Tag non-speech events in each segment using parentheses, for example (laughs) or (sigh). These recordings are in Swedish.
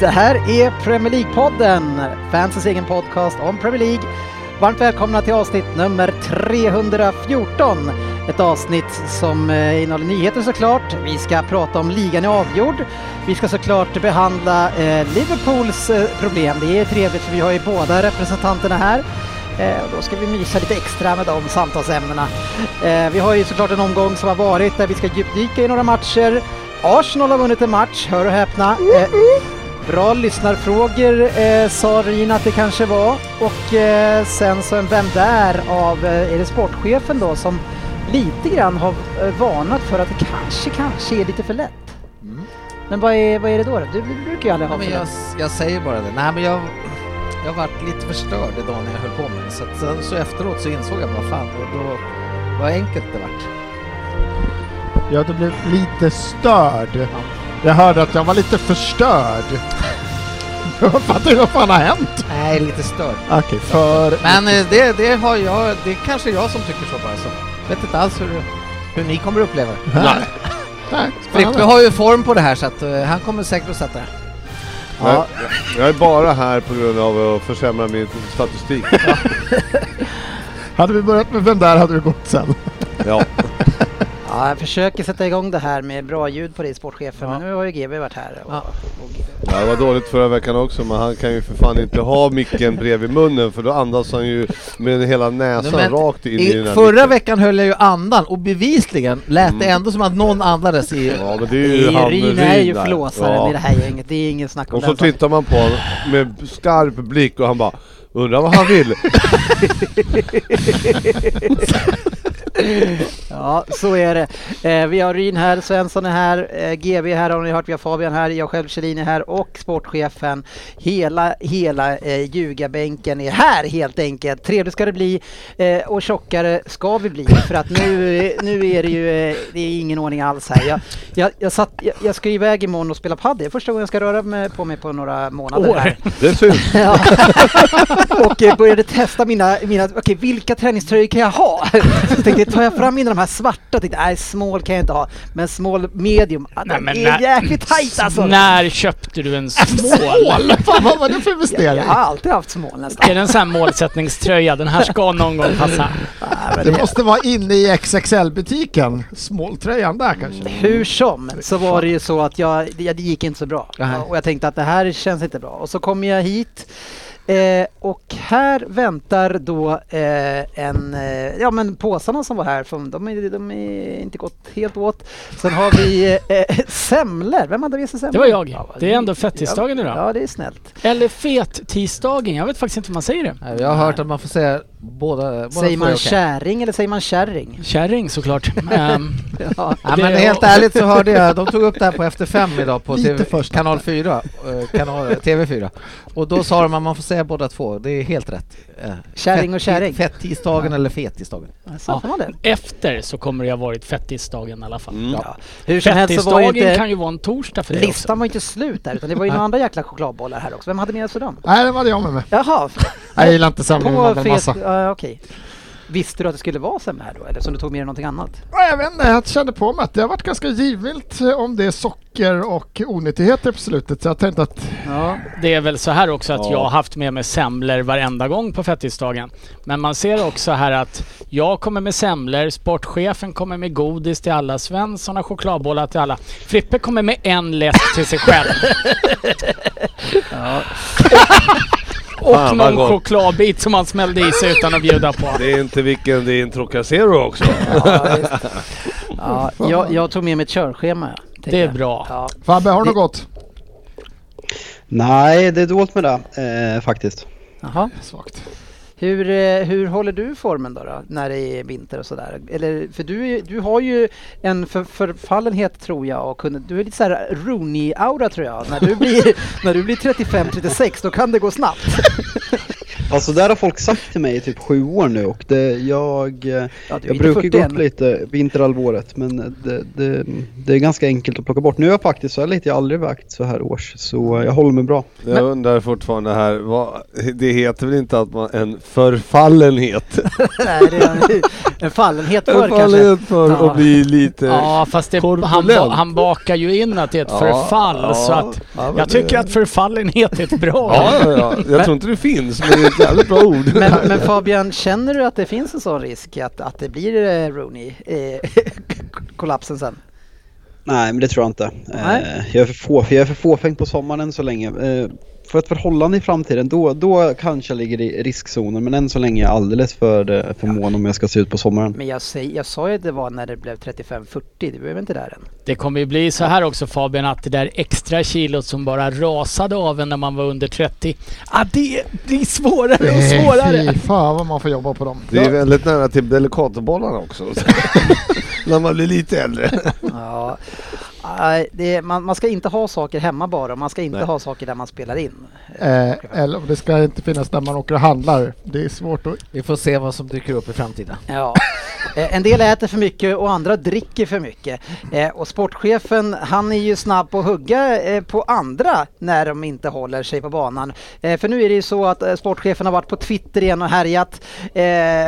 Det här är Premier League-podden, fansens egen podcast om Premier League. Varmt välkomna till avsnitt nummer 314. Ett avsnitt som eh, innehåller nyheter såklart. Vi ska prata om ligan är avgjord. Vi ska såklart behandla eh, Liverpools eh, problem. Det är trevligt för vi har ju båda representanterna här. Och då ska vi mysa lite extra med de samtalsämnena. Vi har ju såklart en omgång som har varit där vi ska djupdyka i några matcher. Arsenal har vunnit en match, hör och häpna. Eh, Bra lyssnarfrågor eh, sa Rin att det kanske var och eh, sen så en Vem där av, eh, är det sportchefen då som lite grann har eh, varnat för att det kanske, kanske är lite för lätt. Men vad är, vad är det då? då? Du, du brukar ju aldrig Ja, ha men för jag, lätt. jag säger bara det. Nej, men jag, jag varit lite förstörd idag när jag höll på med det. Så, att, sen, så efteråt så insåg jag bara fan, då, då, vad enkelt det vart. Ja, du blev lite störd. Jag hörde att jag var lite förstörd. Jag fattar inte vad fan har hänt. Nej, lite störd. Okej, för... Men eh, det, det har jag, det är kanske jag som tycker så bara så. Vet inte alls hur, hur ni kommer uppleva det. Nej. Nej, Frippe har ju form på det här så att eh, han kommer säkert att sätta det. Ja, Jag är bara här på grund av att försämra min statistik. (laughs) Hade vi börjat med vem där hade vi gått sen. Ja. ja, jag försöker sätta igång det här med bra ljud på dig sportchefen men nu har ju GB varit här. Och, Ja. och, ja, det var dåligt förra veckan också men han kan ju för fan inte ha micken bredvid munnen för då andas han ju med hela näsan Men rakt in i, den I, här förra micken. veckan höll jag ju andan och bevisligen lät det ändå som att någon andades i... Ja men det är ju Rin är ju där. förlåsare Ja. med det här gänget, det är inget snack om Och så den tittar man på honom med skarp blick och han bara Undrar vad han vill? (laughs) (laughs) Ja, så är det. Eh, vi har Ryn här, Svensson är här, eh, GB här har ni hört, vi har Fabian här, jag själv Kjellin är här och sportchefen. Hela, hela eh, ljugarbänken är här helt enkelt. Trevligt ska det bli eh, och tjockare ska vi bli för att nu, nu är det ju eh, det är ingen ordning alls här. Jag, jag, jag, satt, jag, jag ska iväg imorgon och spela padel. Första gången jag ska röra mig på mig på några månader här. Det syns. (laughs) Ja. och eh, började testa mina, mina okej vilka träningströjor kan jag ha? (laughs) Så tänkte tar jag fram mina de här svarta, tänkte nej small kan jag inte ha, men small medium, Nej, den men är när- jäkligt tajt alltså. När köpte du en (laughs) small? Fan vad var det för Jag, investering? jag har alltid haft small nästan. Är det en sån här målsättningströja? Den här ska någon gång passa. (laughs) Det måste vara inne i XXL-butiken. Småltröjan där kanske. Hur som så var det ju så att jag, det, det gick inte så bra. Nej. Och jag tänkte att det här känns inte bra. Och så kommer jag hit eh, och här väntar då eh, en, eh, ja men påsarna som var här, från, de, är, de är inte gått helt åt. Sen har vi eh, semlor, vem hade med sig semlor? Det var jag. Ja, Det är ändå fettisdagen idag. Ja det är snällt. Eller fet-tisdagen. Jag vet faktiskt inte hur man säger det. Jag har hört att man får säga båda, båda Säger man kärring eller säger man kärring? Kärring såklart. (laughs) Ehm, Ja. Ja, men helt ärligt så hörde jag, de tog upp det här på Efter fem idag på (laughs) TV, kanal 4, eh, kanal, TV4. Och då sa de att man får säga båda två, det är helt rätt. Eh, Kärring och kärring. Fettisdagen eller fetisdagen. Man det. efter så kommer det ha varit fettisdagen i alla fall. Mm. Ja. Hur som helst så var Fettisdagen inte, kan ju vara en torsdag för dig också. listan var inte slut där utan det var ju (laughs) några andra jäkla chokladbollar här också. Vem hade med sig dem? Nej, det var jag med mig. Jaha, Jag gillar inte semlor med på fet... Ja, okej. Visste du att det skulle vara semla här då eller som du tog med dig någonting annat? Ja, Jag vet inte, jag kände på mig att det har varit ganska givmilt eh, om det är socker och onyttigheter på slutet. Så jag tänkte att Ja. Det är väl så här också att Ja. jag har haft med mig semlor varenda gång på fettisdagen. Men man ser också här att jag kommer med semlor, sportchefen kommer med godis till alla, Svensson har chokladbollar till alla. Frippe kommer med en läsk till sig själv. (laughs) (laughs) Och Fan, någon gott. chokladbit som han smällde i sig utan att bjuda på. Det är inte vilken, det är en Trocacero också. Ja, (laughs) ja, jag, jag tog med mig ett körschema. Det är bra. Ja. Fabbe, har du något gott? Nej, det är dåligt med det eh, faktiskt. Jaha. Svagt. Hur, eh, hur håller du formen då, då när det är vinter och sådär? Eller, för du, du har ju en för, förfallenhet tror jag och kunde, du är lite så här Rooney-aura tror jag. När du blir, (laughs) när du blir 35-36 då kan det gå snabbt. (laughs) Alltså där har folk sagt till mig i typ sju år nu och det, jag, Ja, jag brukar 40 gå upp lite vinterhalvåret men det, det, det är ganska enkelt att plocka bort. Nu är jag faktiskt så här lite, jag har aldrig vägt så här års så jag håller mig bra. Jag undrar fortfarande här, vad, det heter väl inte att man en förfallenhet? (laughs) Nej, det är en, en fallenhet för kanske. Förfallenhet för Ja. att bli lite... Ja, fast det, han, han bakar ju in att det är ett Ja, förfall ja, så att ja, men jag tycker det- att förfallenhet är ett bra Ja, ja, ja. Jag tror inte det finns, men det jävligt bra ord. (laughs) Men, men Fabian, känner du att det finns en sån risk att, att det blir eh, Rooney, eh, (laughs) kollapsen sen? Nej men det tror jag inte. Nej. Eh, jag, är för få, jag är för fåfäng på sommaren än så länge. För ett förhållande i framtiden då, då kanske jag ligger i riskzonen men än så länge är jag alldeles för, eh, för mån om jag ska se ut på sommaren. Men jag, säger, jag sa ju att det var när det blev 35-40, det blev inte där än. Det kommer ju bli så här också Fabian att det där extra kilot som bara rasade av en när man var under 30. Ah, det blir svårare och svårare. Fy fan vad man får jobba på dem. Det är väldigt nära till Delicatobollarna också. (laughs) När man blir lite äldre. Ja, nej, det, man, man ska inte ha saker hemma bara, man ska inte Nej. ha saker där man spelar in. Eh, eller det ska inte finnas där man åker och handlar. Det är svårt att... Vi får se vad som dyker upp i framtiden. Ja. Eh, En del äter för mycket och andra dricker för mycket. Eh, Och sportchefen han är ju snabb på att hugga eh, på andra när de inte håller sig på banan. För nu är det ju så att sportchefen har varit på Twitter igen och härjat.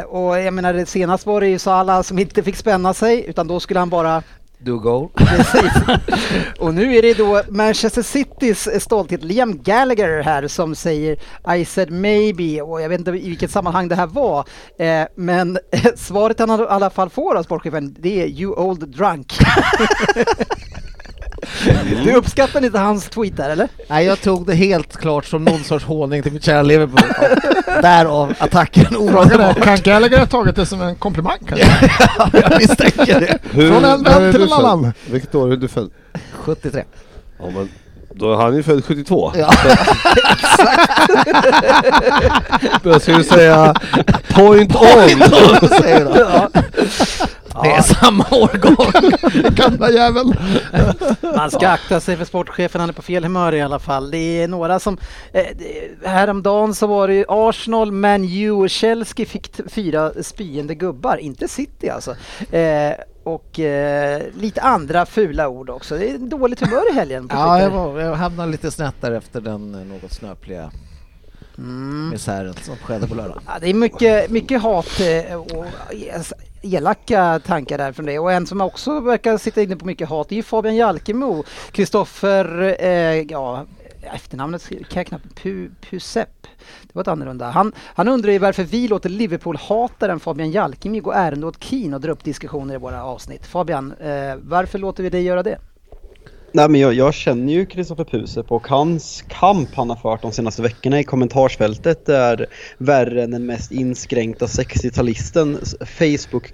Och jag menar det senast var det ju Salah som inte fick spänna sig utan då skulle han bara Do goal. Precis. (laughs) Och nu är det då Manchester Citys stolthet Liam Gallagher här som säger I said maybe och jag vet inte i vilket sammanhang det här var. Eh, men (laughs) svaret han i alla fall får av sportchefen det är You old drunk. (laughs) du uppskattar inte hans tweet där eller? Nej, jag tog det helt klart som någon sorts håning till mitt kära Liverpool. Därav attacken omedelbart. kan Gallagher ha tagit det som en komplimang kanske? (laughs) jag misstänker det. Hur, Från en vän till en annan. Vilket år är du född? 73. Ja, men då är han ju född 72. Ja. Jag skulle säga point on. säger vi då. Det är samma (laughs) årgång. Gamla jävel. Man ska akta sig för sportchefen, han är på fel humör i alla fall. Det är några som... Eh, häromdagen så var det ju Arsenal, Man U och Chelsea fick fyra spyende gubbar, inte City alltså. Eh, och eh, lite andra fula ord också. Det är dåligt humör i helgen Ja, jag, var, jag hamnade lite snett där efter den eh, något snöpliga Mm. misären som skedde på lördag. Ja, det är mycket, mycket hat eh, och elaka tankar där från det. Och en som också verkar sitta inne på mycket hat är ju Fabian Jalkemo. Kristoffer, eh, ja efternamnet kan jag knappt, Pu, Pusep. Det var ett annorlunda. Han, han undrar ju varför vi låter Liverpool-hataren Fabian Jalkemo gå ärende åt Keen och dra upp diskussioner i våra avsnitt. Fabian, eh, varför låter vi dig göra det? Nej men jag, jag känner ju Kristoffer Pusep och hans kamp han har fört de senaste veckorna i kommentarsfältet är värre än den mest inskränkta 60-talisten Facebook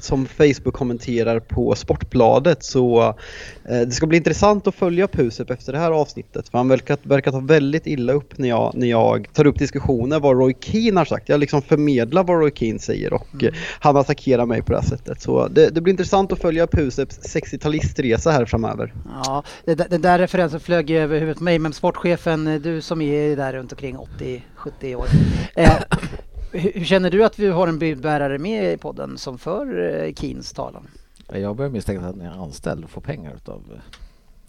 som Facebook kommenterar på Sportbladet så eh, det ska bli intressant att följa Pusep efter det här avsnittet för han verkar, verkar ta väldigt illa upp när jag, när jag tar upp diskussioner vad Roy Keane har sagt. Jag liksom förmedlar vad Roy Keane säger och eh, han attackerar mig på det här sättet. Så det, det blir intressant att följa Puseps 60-talistresa här framöver. Ja, den där referensen flög ju över huvudet på mig, men sportchefen, eh, du som är där runt omkring 80-70 år. Eh, hur, känner du att vi har en budbärare med i podden som för eh, Keens talan? Jag börjar misstänka att han är anställd och får pengar av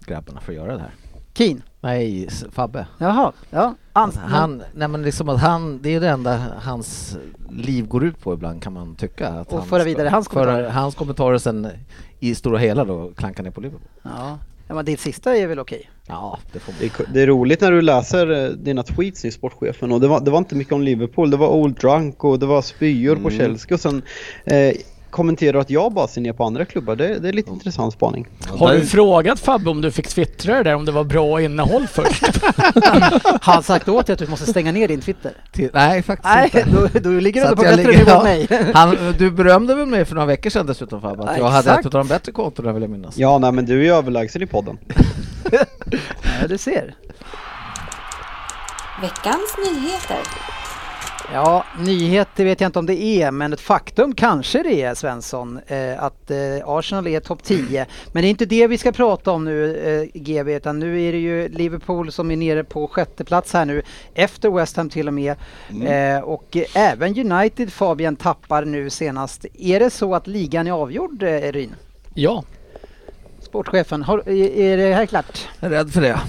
grabbarna för att göra det här. Keen? Nej, Fabbe. Jaha, ja. Ans- Han, nej men liksom att han, det är det enda hans liv går ut på ibland kan man tycka. Att Och han föra vidare hans föra kommentarer. hans kommentarer sen i stora hela då klankar ner på Liverpool. ja. Ja, men ditt sista är väl okej? Ja, det får man. Det är, det är roligt när du läser eh, dina tweets i sportchefen och det var, det var inte mycket om Liverpool, det var Old Drunk och det var spyor på Mm. Chelsea och sen eh, kommenterar att jag bara ser ner på andra klubbar. Det, det är lite intressant spaning. Har du frågat Fabbe om du fick twittra det där, om det var bra innehåll först? (laughs) Har han sagt åt dig att du måste stänga ner din Twitter? Till, nej, faktiskt Nej, inte. då, då ligger du på bättre ligger- nivå än ja. mig. (laughs) Han, du berömde väl mig för några veckor sedan dessutom Fabbe, att Ja, jag hade ett av de bättre kontona vill jag minnas. Ja, nej men du är ju överlägsen i podden. (laughs) Ja, du ser. Veckans nyheter. Ja, nyhet det vet jag inte om det är, men ett faktum kanske det är Svensson, eh, att eh, Arsenal är topp 10. Men det är inte det vi ska prata om nu eh, GB, utan nu är det ju Liverpool som är nere på sjätte plats här nu, efter West Ham till och med. Eh, och även United, Fabian, tappar nu senast. Är det så att ligan är avgjord, eh, Ryn? Ja, Sportchefen, har, är, är det här klart? Jag är rädd för det.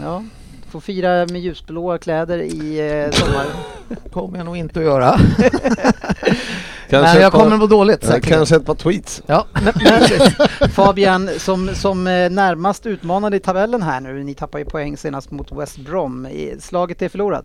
Ja, får fira med ljusblåa kläder i eh, sommar. (laughs) kommer jag nog inte att göra. (laughs) Men jag par- kommer att må dåligt säkert. Kanske ett par tweets. Ja, (laughs) Men, men Fabian, som, som eh, närmast utmanade i tabellen här nu, ni tappar ju poäng senast mot West Brom. I- Slaget är förlorat.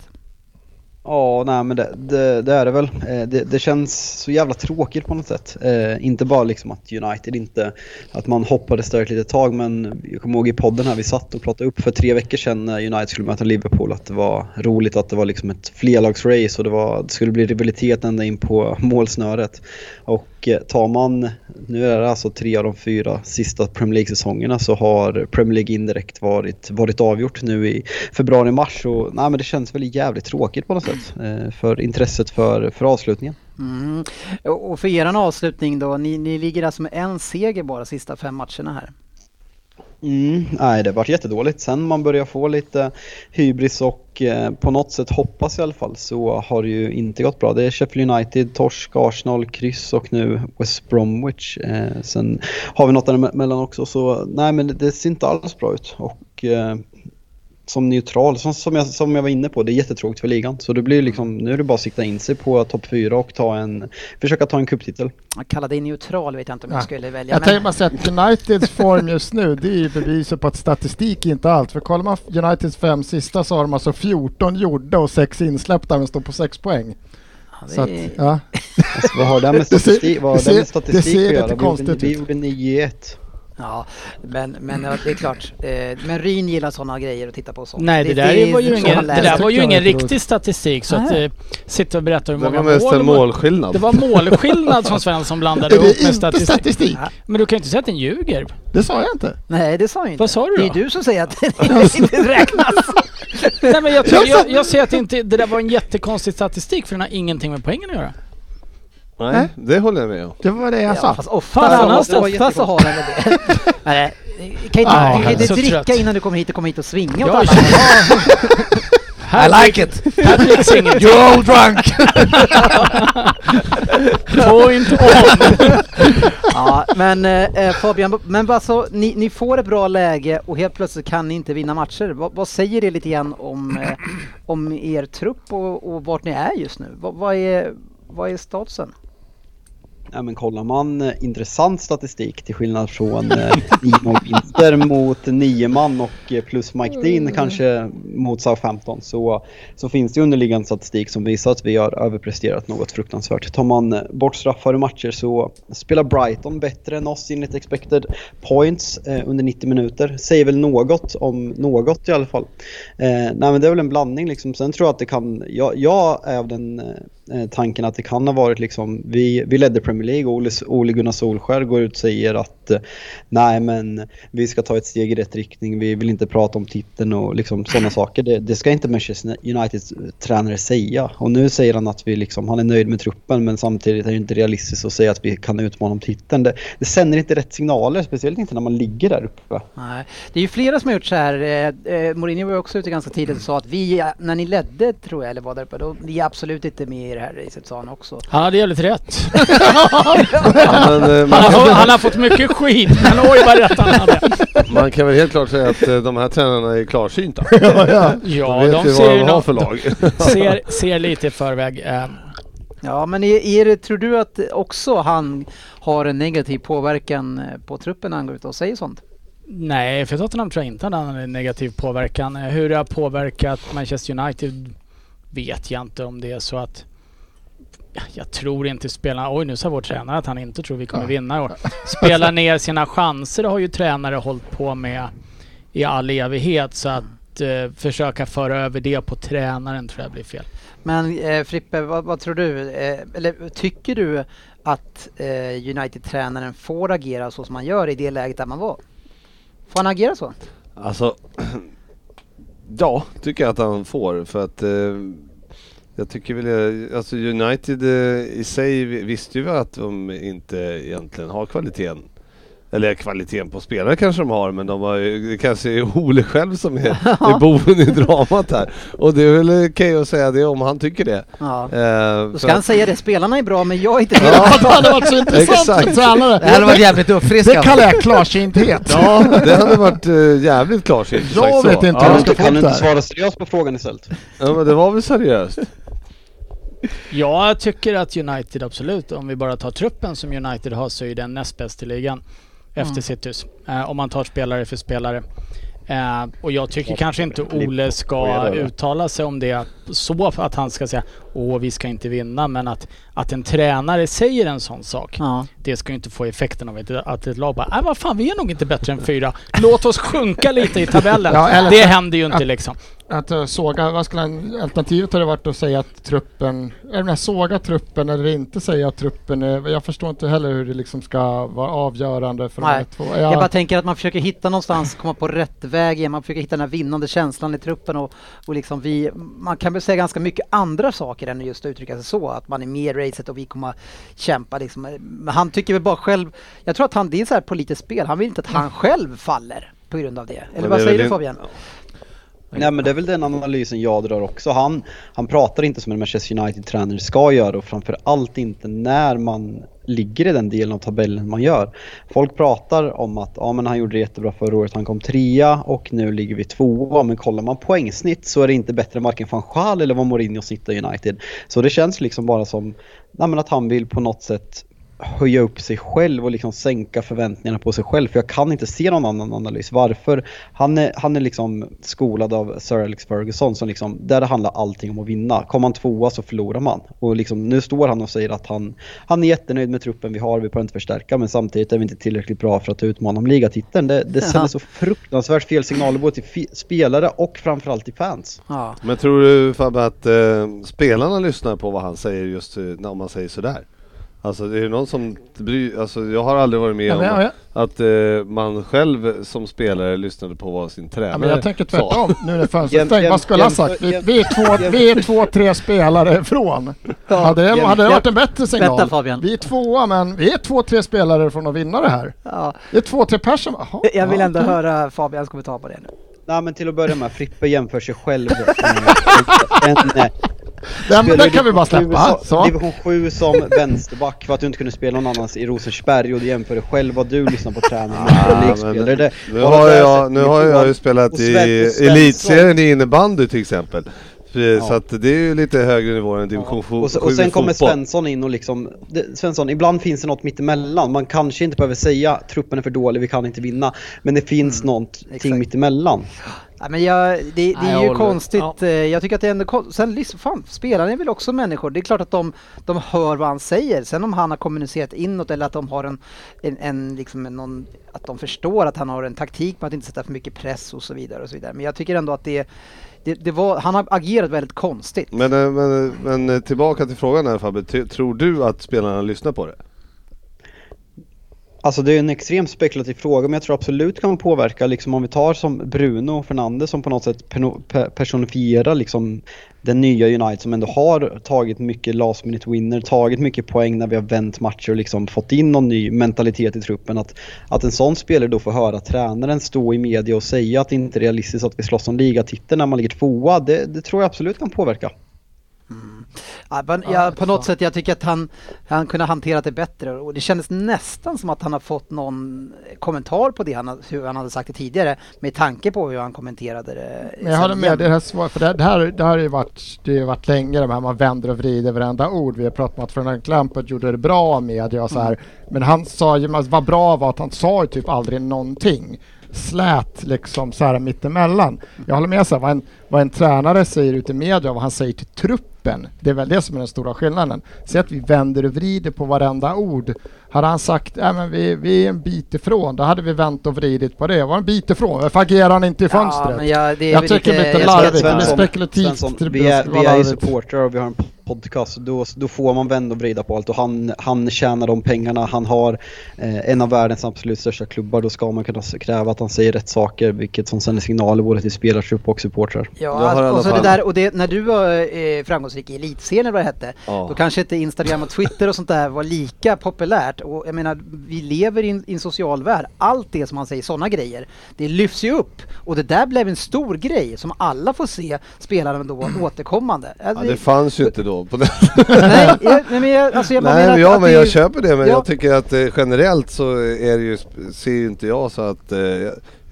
Ja, nej men det, det, det är det väl. Eh, det, det känns så jävla tråkigt på något sätt. Eh, inte bara liksom att United inte, att man hoppades där ett litet tag men jag kommer ihåg i podden här vi satt och pratade upp för tre veckor sedan när United skulle möta Liverpool att det var roligt att det var liksom ett flerlagsrace och det, var, det skulle bli rivalitet ända in på målsnöret. Och eh, tar man, nu är det alltså tre av de fyra sista Premier League-säsongerna så har Premier League indirekt varit, varit avgjort nu i februari-mars och nej men det känns väl jävligt tråkigt på något sätt eh, för intresset för, för avslutningen. Mm. Och för eran avslutning då, ni, ni ligger alltså med en seger bara sista fem matcherna här. Mm, nej, det har varit jättedåligt. Sen man börjar få lite hybris och eh, på något sätt hoppas i alla fall så har det ju inte gått bra. Det är Sheffield United, torsk, Arsenal, kryss och nu West Bromwich. Eh, sen har vi något däremellan också så nej men det ser inte alls bra ut. Och eh, som neutral, som, som, jag, som jag var inne på, det är jättetråkigt för ligan. Så det blir liksom, nu är det bara att sikta in sig på topp 4 och ta en, försöka ta en cuptitel. Jag kallar det neutral vet jag inte om jag Ja. skulle välja. Jag men- tänker bara säga att Uniteds form just nu, det är ju beviset på att statistik är inte allt. För kollar man Uniteds fem sista så har de alltså 14 gjorda och 6 insläppta men står på 6 poäng. Så att, det ja. Alltså, vad har det med Det ser- statistik, vad har det det med ser- det statistik ser att göra? konstigt Vi gjorde 9-1. Ja, men, men det är klart. Eh, men Ryn gillar sådana grejer att titta på sånt. nej det, där var ju så ingen, det där var ju ingen riktig statistik så att eh, sitta och berätta hur Det många var mest mål... en mål- målskillnad. Det var målskillnad som Svensson blandade (laughs) det ihop med statistik. statistik? Ja. Men du kan ju inte säga att den ljuger. Det sa jag inte. Nej, det sa jag inte. Vad sa du Det då? är du som säger att det (laughs) inte räknas. Nej men jag, tror, jag, jag säger att det, inte, det där var en jättekonstig statistik för den har ingenting med poängen att göra. Nej, det håller jag med om. Det var det jag Ja, sa. fast ofta, Fan, så, annars ofta, då? ofta så har väl det. (laughs) Nej, kan inte, Ah, du kan inte så dricka trött. innan du kommer hit och komma hit och svinga åt Jag alla. (laughs) I like it! Här dricks inget. You're all drunk! (laughs) Point on! Ja, men eh, Fabian, men alltså, ni, ni får ett bra läge och helt plötsligt kan ni inte vinna matcher. Vad, vad säger det lite grann om, eh, om er trupp och, och vart ni är just nu? Vad, vad, är, vad är statusen? Ja, men kollar man eh, intressant statistik till skillnad från eh, (laughs) 9 vinster mot 9 man och eh, plus Mike Dean kanske mot Southampton så, så finns det underliggande statistik som visar att vi har överpresterat något fruktansvärt. Tar man bort straffar i matcher så spelar Brighton bättre än oss enligt expected points eh, under 90 minuter. Säger väl något om något i alla fall. Eh, nej men det är väl en blandning liksom. Sen tror jag att det kan, jag, jag är av den tanken att det kan ha varit liksom, vi, vi ledde Premier League och Ole, Ole Gunnar Solskär går ut och säger att eh, nej men vi ska ta ett steg i rätt riktning, vi vill inte prata om titeln och liksom sådana (laughs) saker. Det, det ska inte Manchester Uniteds eh, tränare säga. Och nu säger han att vi liksom, han är nöjd med truppen men samtidigt är det inte realistiskt att säga att vi kan utmana om titeln. Det, det sänder inte rätt signaler, speciellt inte när man ligger där uppe. Nej. Det är ju flera som har gjort så här. Eh, eh, Mourinho var också ute ganska tidigt och sa att vi, eh, när ni ledde tror jag, eller var där uppe, då vi är absolut inte med i det här racet sa han också. Han hade jävligt rätt. Ja, men, eh, Han har, han har fått mycket skit, men oj vad rätt han hade. man kan väl helt klart säga att eh, de här tränarna är klarsynta. (laughs) ja, ja. Ja, vet de ju vad ser, de ju har nå- för lag. (laughs) ser, ser lite i förväg. Eh, Ja, men är, är det, tror du att också han har en negativ påverkan på truppen när han går ut och säger sånt? Nej, för Tottenham tror jag inte han har en negativ påverkan. Hur det har påverkat Manchester United vet jag inte om det är så att jag tror inte spelarna, oj nu sa vår tränare att han inte tror vi kommer vinna i år. Spela ner sina chanser har ju tränare hållit på med i all evighet så att eh, försöka föra över det på tränaren tror jag blir fel. Men eh, Frippe, vad, vad tror du? Eh, eller tycker du att eh, United-tränaren får agera så som han gör i det läget där man var? Får han agera så? Alltså, (clears throat) ja, tycker jag att han får för att eh, jag tycker väl, eh, alltså United eh, i sig visste ju att de inte egentligen har kvaliteten. Eller kvaliteten på spelare kanske de har, men de har ju, det kanske är Ole själv som är, (laughs) är boven i dramat här. Och det är väl okej att säga det om han tycker det. Ja. Eh, Då ska han att- säga det, spelarna är bra men jag är inte (laughs) det. Ja, (laughs) det hade varit så intressant som tränare. Det hade varit jävligt Det uppfriskande. kallar jag klarsynthet. Ja, det hade varit uh, jävligt klarsynt. Jag sagt så. vet inte hur Ja, jag ska Kan få du det inte här. svara seriöst på frågan istället? ja, men det var väl seriöst? Jag tycker att United absolut, om vi bara tar truppen som United har så är den näst bäst i ligan. Efter Mm. Citys. Eh, om man tar spelare för spelare. Eh, och jag tycker kanske inte Ole ska uttala sig om det så att han ska säga åh vi ska inte vinna men att, att en tränare säger en sån sak. Ja. Det ska ju inte få effekten av att ett lag bara nej vad fan vi är nog inte bättre än fyra. Låt oss sjunka lite i tabellen. (laughs) Ja, eller det händer ju inte att- liksom. Att uh, såga, vad skulle han, alternativet hade varit att säga att truppen, eller såga truppen eller inte säga att truppen är, jag förstår inte heller hur det liksom ska vara avgörande för de Nej. två. Jag bara tänker att man försöker hitta någonstans, komma på rätt väg igen. Man försöker hitta den här vinnande känslan i truppen och, och liksom vi, man kan väl säga ganska mycket andra saker än just att uttrycka sig så. Att man är med i racet och vi kommer kämpa liksom. Men han tycker väl bara själv, jag tror att han, det är så här politiskt spel. Han vill inte att han själv faller på grund av det. Eller vad säger du Fabian? Nej men det är väl den analysen jag drar också. Han, han pratar inte som en Manchester United-tränare ska göra och framför allt inte när man ligger i den delen av tabellen man gör. Folk pratar om att ja, men han gjorde det jättebra förra året, han kom trea och nu ligger vi tvåa. Men kollar man poängsnitt så är det inte bättre än varken van Gaal eller vad Mourinho snittar i United. Så det känns liksom bara som nej, men att han vill på något sätt höja upp sig själv och liksom sänka förväntningarna på sig själv. För jag kan inte se någon annan analys. Varför? Han är, han är liksom skolad av Sir Alex Ferguson som liksom, där det handlar allting om att vinna. Kommer man tvåa så förlorar man. Och liksom, nu står han och säger att han, han är jättenöjd med truppen vi har, vi behöver inte förstärka. Men samtidigt är vi inte tillräckligt bra för att utmana om ligatiteln. Det, det sänder Ja. så fruktansvärt fel signaler både till spelare och framförallt till fans. Ja. Men tror du Fabbe att eh, spelarna lyssnar på vad han säger just eh, när man säger sådär? Alltså är det någon som bryr, alltså jag har aldrig varit med Ja, om men, ja, att eh, man själv som spelare lyssnade på vad sin tränare Ja, men jag tänker sa. tvärtom nu när (laughs) fönstret stängt. Vad skulle han jämför- sagt? Vi, vi, är två, vi är två, tre spelare ifrån. Hade det, hade det varit en bättre signal? Vänta, Fabian. Vi är tvåa men vi är två, tre spelare från att vinna det här. Ja. Det är två, tre personer. Jaha, Jag vill ja, ändå höra Fabians kommentar på det nu. Nej men till att börja med, Frippe jämför sig själv (laughs) med en, en Den, den kan vi bara släppa. 7 Så. Division 7 som vänsterback för att du inte kunde spela någon annans i Rosersberg och du jämför dig själv vad du lyssnar på träning med Ah, men. Det- Nu har jag, nu har jag ju spelat i elitserien i innebandy till exempel. För- Ja. Så att det är ju lite högre nivå än division 7 Och, så, och sen kommer Svensson in och liksom, det, Svensson, ibland finns det något mittemellan. Man kanske inte behöver säga truppen är för dålig, vi kan inte vinna. Men det finns någonting exakt. mittemellan. Ja, men jag, det, det Nej, är jag ju håller- konstigt. ja. Eh, Jag tycker att det är ändå Sen liksom, fan, spelarna är väl också människor. Det är klart att de, de hör vad han säger. Sen om han har kommunicerat inåt eller att de har en, en, en liksom någon, att de förstår att han har en taktik med att inte sätta för mycket press och så vidare och så vidare. Men jag tycker ändå att det, det, det var, han har agerat väldigt konstigt. Men, eh, men, men eh, tillbaka till frågan här Fabbe, tror du att spelarna lyssnar på det? Alltså det är en extremt spekulativ fråga men jag tror absolut kan man påverka liksom om vi tar som Bruno Fernandes som på något sätt personifierar liksom den nya United som ändå har tagit mycket last minute winner, tagit mycket poäng när vi har vänt matcher och liksom fått in någon ny mentalitet i truppen. Att, att en sån spelare då får höra tränaren stå i media och säga att det inte är realistiskt att vi slåss om ligatiteln när man ligger tvåa, det, det tror jag absolut kan påverka. Mm. Ja, men jag, på något sätt, jag tycker att han, han kunde hantera det bättre och det kändes nästan som att han har fått någon kommentar på det han, hur han hade sagt det tidigare med tanke på hur han kommenterade det. Men jag håller med, det här svaret, för det, det här, det här har ju varit, det har varit länge de här man vänder och vrider varenda ord. Vi har pratat om att Frank Lampard gjorde det bra med och så här. Men han sa ju, vad bra var att han sa ju typ aldrig någonting. Slät liksom så här mittemellan. Jag håller med så här, vad en, vad en tränare säger ute i media och vad han säger till truppen. Det är väl det som är den stora skillnaden. Säg att vi vänder och vrider på varenda ord. Hade han sagt, äh, men vi, vi är en bit ifrån, då hade vi vänt och vridit på det. Jag var en bit ifrån, varför agerar han inte i fönstret? Ja, men jag, det är Jag tycker lite, lite larvigt, det Svensson, spekulativt. Svensson, vi är, vi är ju supportrar och vi har en podcast, då, då får man vända och vrida på allt och han, han tjänar de pengarna, han har eh, en av världens absolut största klubbar, då ska man kunna kräva att han säger rätt saker, vilket som sänder signaler både till spelartrupp och supportrar. Ja, alltså, och så det där, och det, när du var eh, framgångsrik i elitserien eller vad det hette, Ja. då kanske inte Instagram och Twitter och sånt där var lika populärt. Och jag menar, vi lever i en, i en social värld. Allt det som man säger, sådana grejer, det lyfts ju upp. Och det där blev en stor grej som alla får se spelarna då återkommande. Ja, Alltså, det fanns ju inte då. På (laughs) den. nej, jag, nej, men jag, alltså jag Nej, menar men, ja, att men det jag ju- köper det. Men Ja. jag tycker att eh, generellt så är det ju, ser ju inte jag så att eh,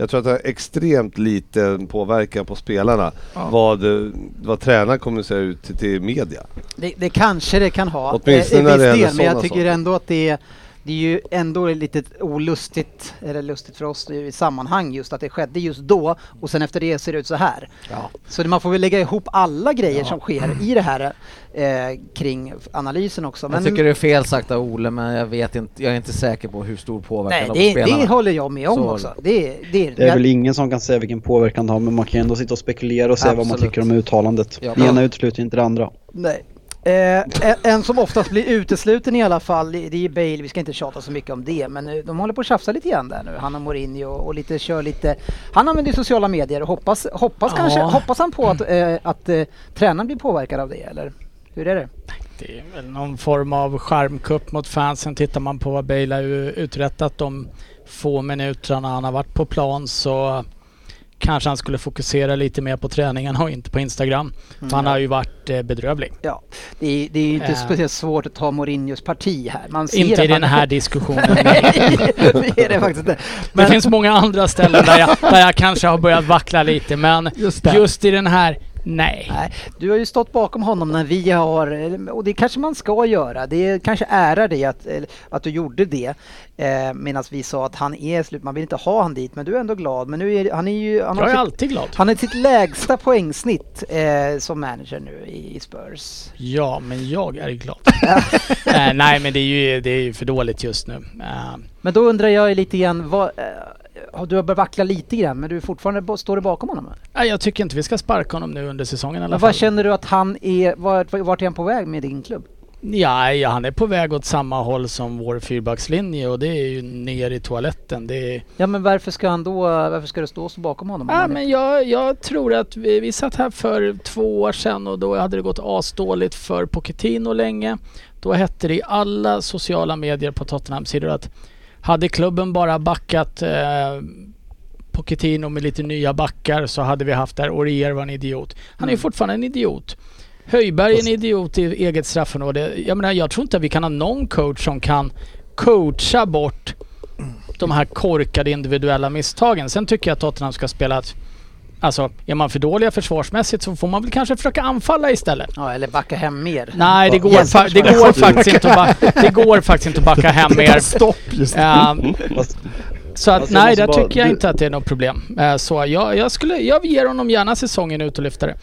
jag, tror att det har extremt liten påverkan på spelarna vad, eh, vad tränaren kommunicerar ut till, till media. Det, det kanske det kan ha. Åtminstone eh, det viss del, men jag tycker saker. ändå att det är det är ju ändå lite olustigt, eller lustigt för oss i sammanhang just att det skedde just då och sen efter det ser det ut så här. Så det- man får väl lägga ihop alla grejer som sker i det här eh, kring analysen också. Jag tycker det är fel sagt av Ole men jag vet inte, jag är inte säker på hur stor påverkan nej, de det, spelarna. det håller jag med om Så- också. Det, det, Det är väl ingen som kan säga vilken påverkan det har, men man kan ju ändå sitta och spekulera och säga vad man tycker om uttalandet. Ja. Det ena utesluter inte det andra. Nej. Eh, en- som oftast blir utesluten i alla fall, det är Bale, vi ska inte tjata så mycket om det, men eh, de håller på att tjafsa lite grann där nu, han och Mourinho och lite, kör lite, han använder sociala medier och hoppas, hoppas Ja. kanske, hoppas han på att, eh, att eh, tränaren blir påverkad av det eller? Hur är det? Det är väl någon form av skärmkupp mot fansen. Tittar man på vad Bale har uträttat de få minuterna han har varit på plan så kanske han skulle fokusera lite mer på träningarna och inte på Instagram. För han har ju varit eh, bedrövlig. Ja, det är, det är ju inte Ja. speciellt svårt att ta Mourinhos parti här. Man ser Inte i den han- här (laughs) diskussionen. Nej, det är det faktiskt inte. Det finns många andra ställen där jag, där jag kanske har börjat vackla lite men Just just i den här, nej. Nej, du har ju stått bakom honom när vi har, och det kanske man ska göra, det kanske ärar dig att, att du gjorde det. Eh, Medan vi sa att han är slut, man vill inte ha han dit, men du är ändå glad. Men nu är han är ju, han Jag är sitt, alltid glad. han är sitt lägsta poängsnitt eh, som manager nu i, i Spurs. Ja, men jag är glad. (laughs) eh, nej, men det är, ju, det är ju för dåligt just nu. Eh, Men då undrar jag lite grann, vad, eh, du har börjat vackla lite grann, men du är fortfarande, står du bakom honom? nej, jag tycker inte vi ska sparka honom nu under säsongen i alla fall. vad känner du att han är, vart, vart är han på väg med din klubb? Ja, ja, han är på väg åt samma håll som vår fyrbackslinje och det är ju ner i toaletten. Det är... Ja men varför ska han då, varför ska du stå stå bakom honom? om Ja, men jag, jag tror att vi, vi satt här för två år sedan och då hade det gått asdåligt för Pochettino länge. Då hette det i alla sociala medier på Tottenham-sidor att hade klubben bara backat eh, Pochettino med lite nya backar så hade vi haft där Orier var en idiot. Han är ju Mm. fortfarande en idiot. Höjberg är en idiot i eget straffområde. Jag menar, jag tror inte att vi kan ha någon coach som kan coacha bort de här korkade individuella misstagen. Sen tycker jag att Tottenham ska spela att Alltså, är man för dåliga försvarsmässigt så får man väl kanske försöka anfalla istället. Ja, eller backa hem mer. Nej, det går, fa- det går faktiskt inte att backa, (laughs) det går faktiskt inte att backa hem mer. Stopp just Fast så att Alltså, nej, där tycker jag du- inte att det är något problem. Eh, Så jag, jag skulle, jag ger honom gärna säsongen ut och lyfta det.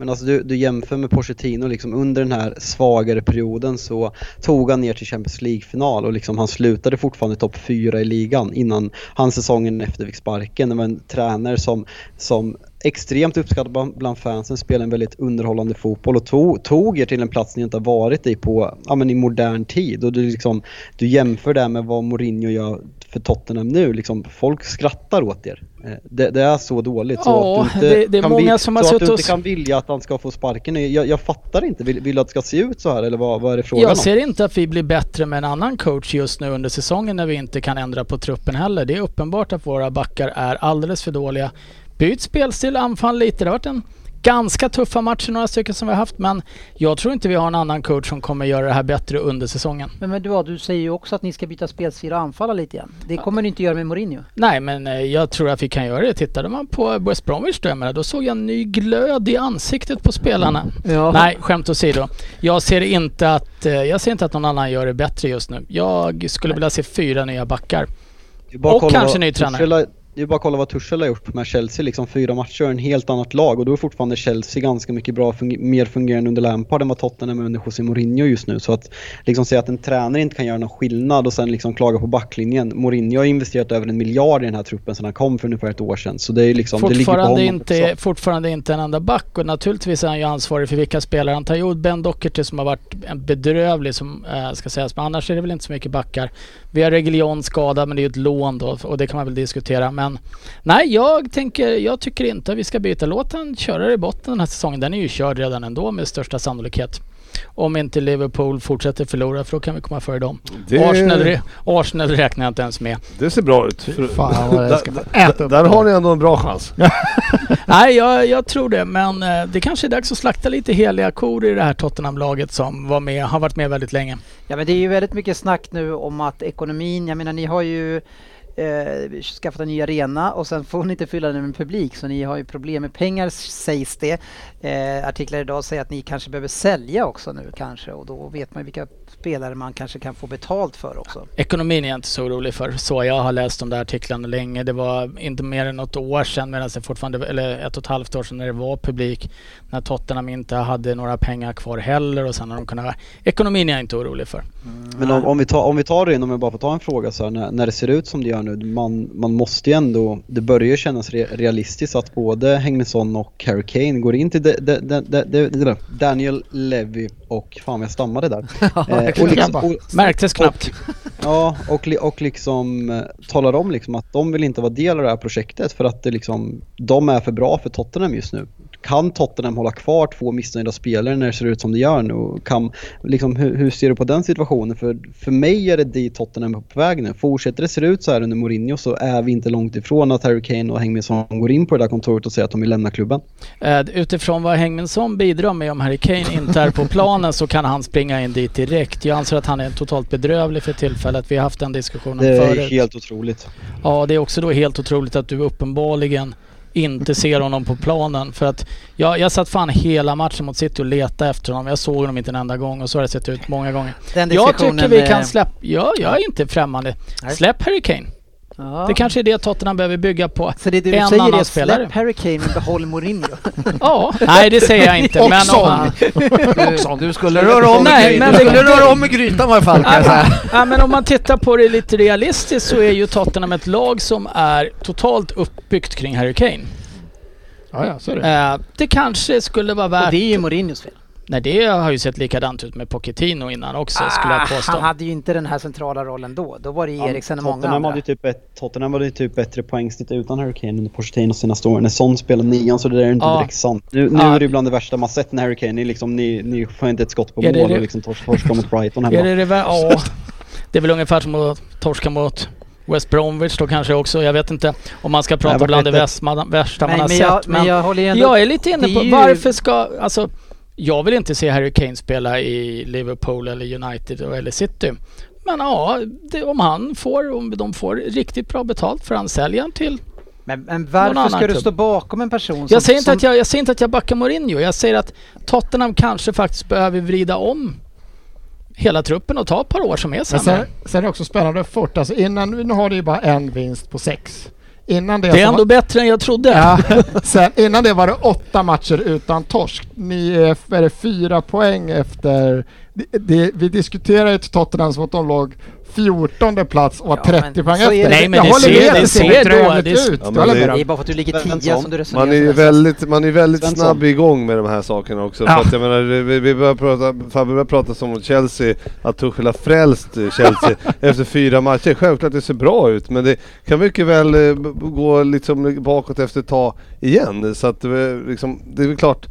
Men alltså du, du jämför med Pochettino liksom under den här svagare perioden så tog han ner till Champions League-final och liksom han slutade fortfarande topp fyra i ligan innan han säsongen efter fick sparken. Det var en tränare som, som extremt uppskattad bland, fansen, spelade en väldigt underhållande fotboll och tog, tog er till en plats ni inte har varit i på, ja men i modern tid och du liksom, du jämför det med vad Mourinho gör för Tottenham nu, liksom folk skrattar åt er. Eh, Det, det är så dåligt så Ja, att du inte det- det kan många vi- som har så att du inte kan vilja att han ska få sparken. Jag, jag fattar inte, vill, vill du att det ska se ut så här eller vad, vad är det frågan Jag om? ser inte att vi blir bättre med en annan coach just nu under säsongen när vi inte kan ändra på truppen heller. Det är uppenbart att våra backar är alldeles för dåliga. Byt spelstil, anfall lite. Det har varit en ganska tuffa matcher, några stycken som vi har haft, men jag tror inte vi har en annan coach som kommer göra det här bättre under säsongen. Men, men du, du säger ju också att ni ska byta spelstil och anfalla lite igen. Det kommer ni inte göra med Mourinho. Nej, men eh, jag tror att vi kan göra det. Tittade man på West Bromwich då, då såg jag en ny glöd i ansiktet på spelarna. Ja. Nej, skämt åsido. Jag ser inte att, eh, jag ser inte att någon annan gör det bättre just nu. Jag skulle vilja se fyra nya backar. Och kanske ny tränare. Det är bara att kolla vad Tuchel har gjort med Chelsea, liksom fyra matcher, en helt annat lag och då är fortfarande Chelsea ganska mycket bra, funge- mer fungerande under Lampard än vad Tottenham är under José Mourinho just nu. Så att liksom säga att en tränare inte kan göra någon skillnad och sen liksom klaga på backlinjen. Mourinho har investerat över en miljard i den här truppen sedan han kom för ungefär ett år sedan. Så det är liksom, det ligger på Fortfarande honom inte, också. fortfarande inte en enda back och naturligtvis är han ju ansvarig för vilka spelare han tar. Jo, Ben Doherty som har varit en bedrövlig som äh, ska sägas, men annars är det väl inte så mycket backar. Vi har Reguilon skadad men det är ju ett lån då och det kan man väl diskutera. Men nej, jag tänker, jag tycker inte att vi ska byta. Låt han köra i botten den här säsongen. Den är ju körd redan ändå med största sannolikhet. Om inte Liverpool fortsätter förlora för då kan vi komma före dem. Det- Arsenal, Arsenal räknar jag inte ens med. Det ser bra ut. För, Fan vad ska där, äta upp där har ni ändå en bra chans. (laughs) Nej, jag, jag tror det. Men eh, det kanske är dags att slakta lite heliga kor i det här Tottenham-laget som var med, har varit med väldigt länge. Ja men det är ju väldigt mycket snack nu om att ekonomin, jag menar ni har ju eh, skaffat en ny arena och sen får ni inte fylla den med publik så ni har ju problem med pengar sägs det. Eh, artiklar idag säger att ni kanske behöver sälja också nu kanske och då vet man ju vilka spelare man kanske kan få betalt för också. Ekonomin är jag inte så orolig för. Så jag har läst de där artiklarna länge. Det var inte mer än något år sedan, medan det fortfarande, eller ett och ett halvt år sedan när det var publik. När Tottenham inte hade några pengar kvar heller och sen har de kunnat... Ekonomin är jag inte orolig för. Men om, om, vi tar, om vi tar det in, om jag bara får ta en fråga så här, när, när det ser ut som det gör nu, man, man måste ju ändå, det börjar ju kännas re, realistiskt att både Hengnesson och Harry Kane går in till de, de, de, de, de, de, Daniel Levy och, fan jag stammade där. (laughs) Eh, och liksom, och, Märktes knappt. ja, och, li- och liksom eh, talar om liksom att de vill inte vara del av det här projektet för att det liksom, de är för bra för Tottenham just nu. Kan Tottenham hålla kvar två missnöjda spelare när det ser ut som det gör nu? Kan, liksom, hur, hur ser du på den situationen? För, för mig är det dit Tottenham är på väg nu. Fortsätter det se ut så här under Mourinho så är vi inte långt ifrån att Harry Kane och Hengminsson går in på det där kontoret och säger att de vill lämna klubben. Eh, utifrån vad Hengminsson bidrar med om Harry Kane inte är på planen så kan han springa in dit direkt. Jag anser att han är totalt bedrövlig för tillfället. Vi har haft den diskussionen Det är förut. helt otroligt. Ja, det är också då helt otroligt att du uppenbarligen inte ser honom på planen. För att jag, jag satt fan hela matchen mot City och letade efter honom. Jag såg honom inte en enda gång och så har det sett ut många gånger. Den Jag tycker vi kan eh, släppa... Ja, jag är inte främmande. Nej. Släpp Harry Kane. Ja. Det kanske är det Tottenham behöver bygga på. Så det du en säger annan är spelare. släpp Harry Kane men behåll Mourinho. (laughs) Ja, nej det säger jag inte. (laughs) Och men om Son. man, (laughs) Du, du skulle röra om Nej, men. Du det- skulle röra om i grytan i alla fall kan jag ja, men om man tittar på det lite realistiskt så är ju Tottenham ett lag som är totalt uppbyggt kring Harry Kane. Ja, ja, så är det. Eh, det kanske skulle vara och värt... det är ju Mourinhos fel. Nej, det har ju sett likadant ut med Pochettino innan också skulle jag Ah, påstå. han hade ju inte den här centrala rollen då. Då var det Eriksen och många Tottenham andra. hade typ ett, Tottenham hade ju typ bättre poängsnitt utan Harry Kane under Pochettino senaste åren. När Son spelade nian så det där är inte Ja. direkt sant. Nu, nu Ja. är det ju bland det värsta man sett när Harry Kane, ni, liksom, ni, ni får inte ett skott på det mål det- och liksom tors- torskar mot Brighton hemma. Är det det Ja. Det är väl ungefär som att torska mot West Bromwich då kanske också. Jag vet inte om man ska prata vart bland det man, värsta man Nej, har men, sett. jag, men jag håller ju ändå... Jag är lite inne på varför ska, alltså jag vill inte se Harry Kane spela i Liverpool eller United eller City. Men ja, det, om han får, om de får riktigt bra betalt för han säljer han till. Men, men Någon varför annan ska du stå bakom en person som... Jag säger, inte som, att jag, jag säger inte att jag backar Mourinho. Jag säger att Tottenham kanske faktiskt behöver vrida om hela truppen och ta ett par år som är sämre. sen, sen är det också spännande fort. Alltså innan, nu har det ju bara en vinst på sex. Innan det, Det är ändå var, bättre än jag trodde. ja, (laughs) sen, innan det var det åtta matcher utan torsk. Ni är, är fyra poäng efter... Det, det, vi diskuterar ju Tottenham som att de låg 14 plats och var Ja, 30 men poäng efter. det. Nej, men jag det ser- med, det ser det- ut. Ja, det- Det är bara för att du ligger Svensson. tia som du resonerar Man är ju väldigt, man är väldigt Svensson. snabb igång med de här sakerna också. Ja. För att jag menar, vi, vi börjar prata, Fabbe börjar prata som om Chelsea, att Tuchel har frälst Chelsea (laughs) efter fyra matcher. Självklart det ser bra ut men det kan mycket väl eh, gå liksom bakåt efter ett tag igen. Så att eh, liksom, det är väl klart,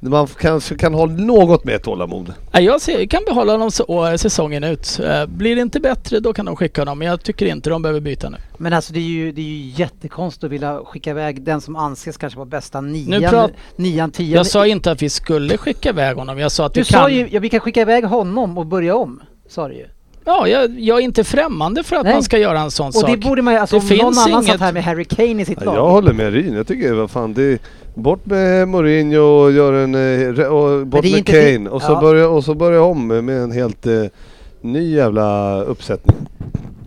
man kanske kan ha något mer tålamod. Nej, Jag ser, kan behålla dem så, å- säsongen ut. Eh, Blir det inte bättre då kan de skicka dem. Men jag tycker inte de behöver byta nu. Men alltså det är ju, det är ju jättekonstigt att vilja skicka iväg den som anses kanske vara bästa nian, prat- nian, tian. Jag sa inte att vi skulle skicka iväg honom. Jag sa att du sa kan... ju, ja, vi kan skicka iväg honom och börja om. Sa du ju. Ja, jag, jag är inte främmande för att Nej. man ska göra en sån Och sak. det borde man ju, alltså Det om någon finns annan inget- satt här med Harry Kane i sitt Ja, lag. jag håller med Ryn. Jag tycker vad fan det är bort med Mourinho och gör en eh, och bort med inte det- Kane och så ja. börja och så börja om med en helt eh, ny jävla uppsättning.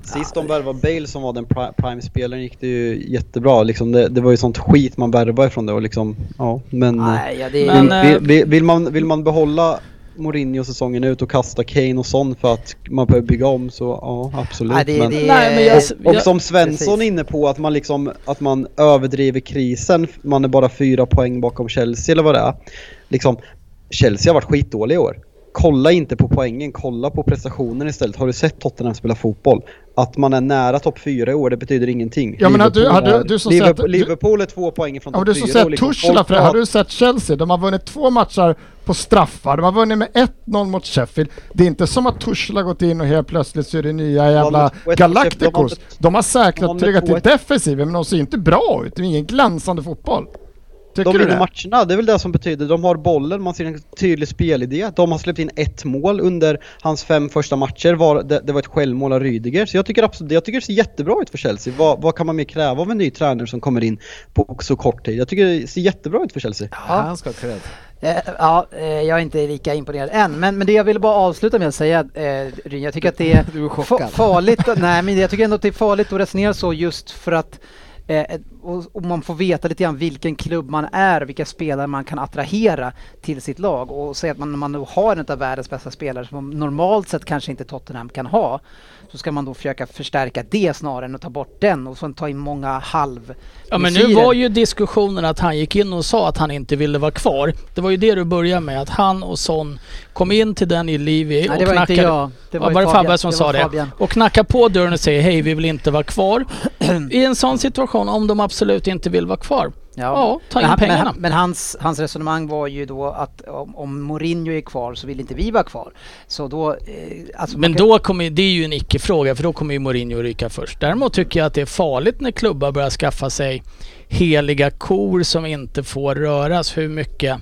Sist de värvade Bale som var den pri- prime-spelaren gick det ju jättebra. Liksom det, det var ju sånt skit man värvade ifrån det och liksom, ja men... Nej, ja, det är... Men, vill, eh, vill, vill, vill, man, vill man behålla Mourinho säsongen ut och kasta Kane och sånt för att man behöver bygga om så ja absolut. Nej, det, men, det, Nej, men jag- och jag- som Svensson precis. är inne på att man liksom, att man överdriver krisen, man är bara fyra poäng bakom Chelsea eller vad det är. Liksom, Chelsea har varit skitdåliga i år. Kolla inte på poängen, kolla på prestationen istället. Har du sett Tottenham spela fotboll? Att man är nära topp fyra i år, det betyder ingenting. Ja, men har du- Liverpool har du- är- du som Liverpool, sett- du- Liverpool är två poäng från topp du som fyra. och sett liksom Tuchel folk för har du sett Chelsea? De har vunnit två matcher på straffar. De har vunnit med 1-0 mot Sheffield. Det är inte som att Tuchel har gått in och helt plötsligt så är det nya jävla Galacticos. De har säkrat har tryggat till defensiven men de ser inte bra ut. Det är ingen glänsande fotboll. Tycker De vinner matcherna, det är väl det som betyder. De har bollen, man ser en tydlig spelidé. De har släppt in ett mål under hans fem första matcher. Var, det, det var ett självmål av Rydiger. Så jag tycker absolut, jag tycker det ser jättebra ut för Chelsea. Vad, vad kan man mer kräva av en ny tränare som kommer in på så kort tid? Jag tycker det ser jättebra ut för Chelsea. Han ska ha cred. Eh, Ja, eh, jag är inte lika imponerad än. Men, men det jag ville bara avsluta med att säga, eh, Ryn, jag tycker att det (laughs) är Du är farligt. Nej, men jag tycker ändå att det är farligt att resonera så just för att och, och man får veta lite grann vilken klubb man är vilka spelare man kan attrahera till sitt lag och säga att man, man nu har en av världens bästa spelare som normalt sett kanske inte Tottenham kan ha så ska man då försöka förstärka det snarare än att ta bort den och sen ta in många halv Ja men nu var ju diskussionen att han gick in och sa att han inte ville vara kvar. Det var ju det du började med, att han och Son kom in till den i Livi och det var inte knackade... jag. Det Ja, ju var det Fabbe som det sa var det? Fabian. Och knackar på dörren och säger hej, vi vill inte vara kvar. (clears throat) I en sån situation, om de absolut inte vill vara kvar, ja, ta in men, pengarna. Men, men hans, hans resonemang var ju då att om, om Mourinho är kvar så vill inte vi vara kvar. Så då... Eh, alltså Men kan- då kommer, det är ju en icke-fråga för då kommer ju Mourinho ryka först. Däremot tycker jag att det är farligt när klubbar börjar skaffa sig heliga kor som inte får röras hur mycket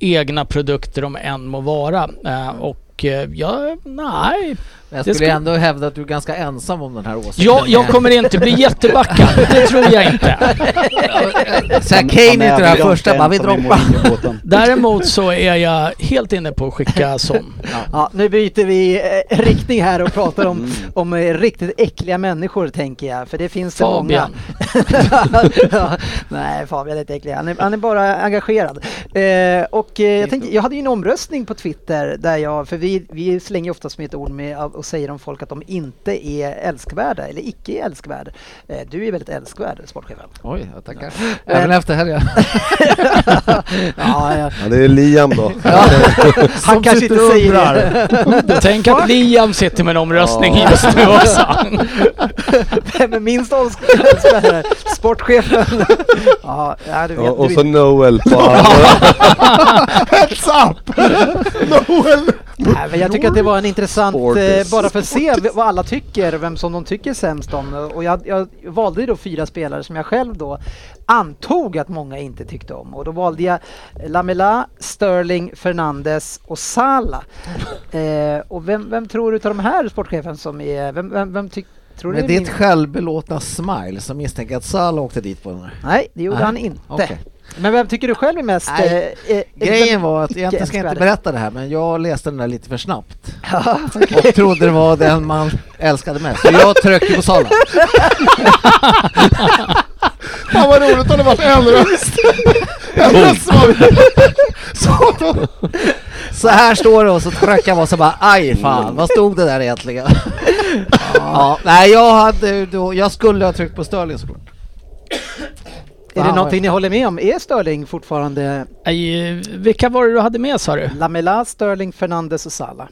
egna produkter de än må vara. Eh, och eh, ja, nej. Men jag Det skulle skulle- ändå hävda att du är ganska ensam om den här åsikten. Jag, jag kommer inte bli jättebackad, det tror jag inte. (laughs) Så här, Kane inte det här första, bara vi droppar. (laughs) Däremot så är jag helt inne på att skicka Son. Ja, nu byter vi eh, riktning här och pratar om, Mm. om eh, riktigt äckliga människor tänker jag. För det finns det Fabian. många. (laughs) ja, nej, Fabian är inte äcklig. Han är, han är bara engagerad. Eh, och eh, jag, tänkte, jag hade ju en omröstning på Twitter där jag, för vi, vi slänger oftast med ett ord med och säger om folk att de inte är älskvärda eller icke är älskvärd. Eh, du är väldigt älskvärd, sportchefen. Oj, jag tackar. Även efter helgen. (laughs) ja, ja. Ja, det är Liam då. (laughs) Han kanske inte säger det. Tänk att Liam sitter med en omröstning just nu också. (laughs) Vem är minst älskvärd? Sportchefen. ja, ja, du vet. Ja, och du så Noel på. Heads up! Noel! Nej, men jag tycker att det var en intressant, eh, Sportis. Bara för att se vad alla tycker, vem som de tycker sämst om. Och jag, jag valde ju då fyra spelare som jag själv då antog att många inte tyckte om. Och då valde jag Lamela, Sterling, Fernandes och Salah. (laughs) Eh, och vem, vem tror du utav de här sportchefen som är, vem, vem, vem tyck, tror Med är ditt min- självbelåtna smile så misstänker jag att Salah åkte dit på den här. Nej, det gjorde Nej, han inte. okej. Men vem tycker du själv är mest... Nej, eh, eh, Grejen var att egentligen ska jag inte berätta det här men jag läste den där lite för snabbt Ja, och trodde det var den man älskade mest. Så jag tryckte på Salah. Fan vad roligt om det varit en röst. En röst. Så- här står det och så tryckte jag och så bara aj fan, vad stod det där egentligen? Ja, nej jag hade då, jag skulle ha tryckt på Sterling såklart. Är det någonting ni håller med om? Är Sterling fortfarande Nej, Vilka var det du hade med sa du? Lamela, Sterling, Fernandes och Salah?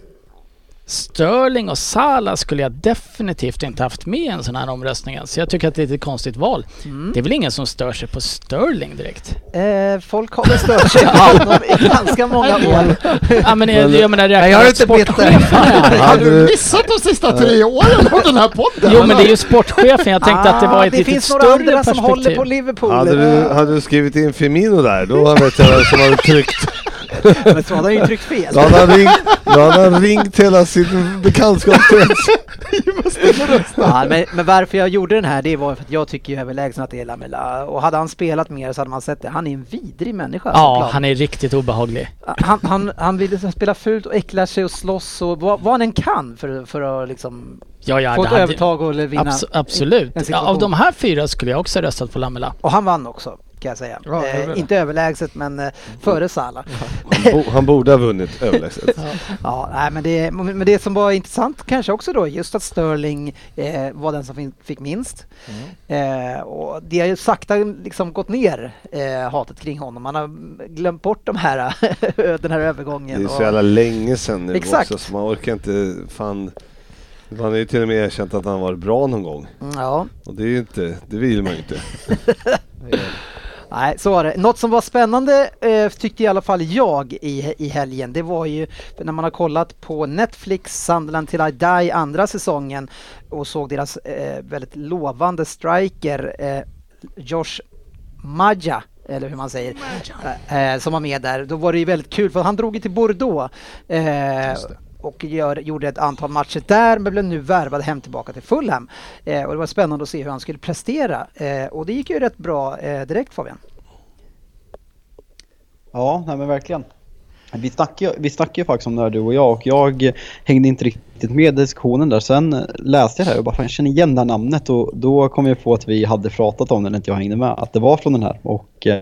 Sterling och Salah skulle jag definitivt inte haft med i en sån här omröstning. Så jag tycker att det är ett konstigt val. Mm. Det är väl ingen som stör sig på Sterling direkt? Eh, folk har väl stört sig på honom i ganska många år. Ja men jag, jag menar Nej, jag har inte sportchefen. (laughs) Har du missat de sista tre åren av den här podden? Jo men det är ju sportchefen, jag tänkte att det var Ah, ett det lite finns några större andra som håller på perspektiv. Liverpool. Hade du, hade du skrivit in Firmino där, då vet jag vem som hade tryckt. (laughs) Men så hade han ju tryckt fel. Då hade han ringt, då hade han ringt hela sin bekantskapskrets. (laughs) ja, men, men varför jag gjorde den här det var för att jag tycker ju överlägset att det är Lamela och hade han spelat mer så hade man sett det. Han är en vidrig människa. Ja, såklart. han är riktigt obehaglig. han, han, han vill spela fult och äckla sig och slåss och vad, vad han än kan för, för att liksom Ja, ja, få ett övertag och vinna. Abs- absolut. en Ja, av de här fyra skulle jag också ha röstat på Lamela. Och han vann också kan jag säga. Ja, eh, inte överlägset men eh, före Salah. Han, bo, han borde ha vunnit överlägset. (laughs) Ja, nej, men, det, men det som var intressant kanske också då just att Sterling eh, var den som fick minst. Eh, och det har ju sakta liksom gått ner eh, hatet kring honom. Man har glömt bort de här, (laughs) den här Det övergången. är så och- jävla länge sedan nu Exakt. också så man orkar inte fan han har ju till och med erkänt att han varit bra någon gång. Mm, Ja, Och det är ju inte, det vill man ju inte. (laughs) nej så var det. Något som var spännande eh, tyckte i alla fall jag i, i helgen. Det var ju när man har kollat på Netflix Sunderland till I Die andra säsongen och såg deras eh, väldigt lovande striker eh, Josh Maja eller hur man säger, eh, som var med där. Då var det ju väldigt kul för han drog ju till Bordeaux eh, och gör, gjorde ett antal matcher där men blev nu värvad hem tillbaka till Fulham. Eh, och det var spännande att se hur han skulle prestera eh, och det gick ju rätt bra eh, direkt Fabian. Ja, nej men verkligen. Vi snackade, ju- vi snackade ju faktiskt om det här du och jag och jag hängde inte riktigt med i diskussionen där. Sen läste jag det här och bara fan, jag känner igen det här namnet och då kom jag på att vi hade pratat om det när inte jag hängde med. Att det var från den här och eh,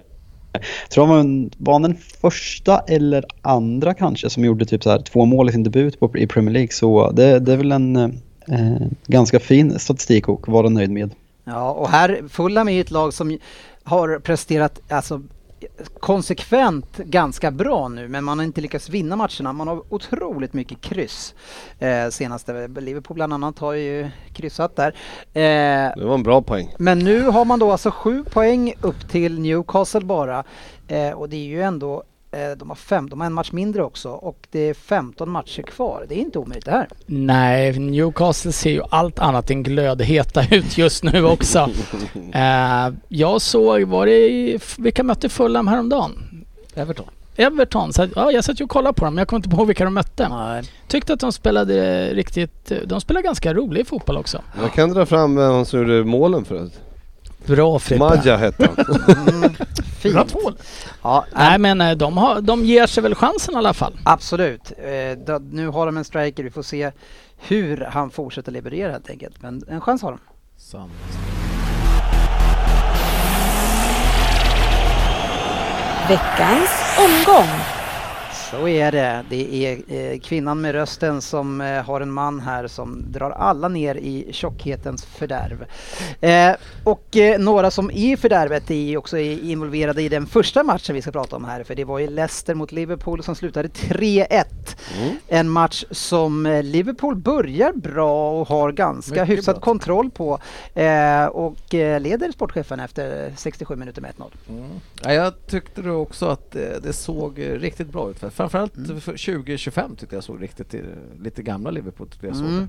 jag tror han var den första eller andra kanske som gjorde typ så här två mål i sin debut på, i Premier League. Så det, det är väl en eh, ganska fin statistik att vara nöjd med. Ja, och här Fulham är ju ett lag som har presterat alltså, konsekvent ganska bra nu men man har inte lyckats vinna matcherna. Man har otroligt mycket kryss. Eh, senaste Liverpool bland annat har ju kryssat där. Eh, Det var en bra poäng. men nu har man då alltså sju poäng upp till Newcastle bara. Eh, och det är ju ändå, de har fem, de har en match mindre också och det är 15 matcher kvar. Det är inte omöjligt det här. Nej, Newcastle ser ju allt annat än glödheta (laughs) ut just nu också. (laughs) eh, jag såg, var det i, vilka mötte Fulham häromdagen? Everton. Everton. Så, ja, jag satt ju och kollade på dem men jag kommer inte ihåg vilka de mötte. Tyckte att de spelade riktigt, de spelar ganska rolig fotboll också. Jag kan dra fram vem som gjorde målen förut. Bra Frippe. Maja hette han. Mm, (laughs) fint. Ja, Nej men eh, de, har, de ger sig väl chansen i alla fall. Absolut. Eh, då, nu har de en striker, vi får se hur han fortsätter leverera helt enkelt. Men en chans har de. Sant. Veckans omgång. Så är det. Det är eh, kvinnan med rösten som eh, har en man här som drar alla ner i tjockhetens fördärv. Eh, och eh, några som är i fördärvet är också involverade i den första matchen vi ska prata om här. För det var ju Leicester mot Liverpool som slutade 3-1. En match som eh, Liverpool börjar bra och har ganska Mycket hyfsat bra. kontroll på. Eh, och eh, leder sportchefen efter 67 minuter med 1-0. Mm. Ja, jag tyckte också att eh, det såg riktigt bra ut. Framförallt Mm. för 2025 tyckte jag såg riktigt lite gamla Liverpool. tyckte Jag såg Mm.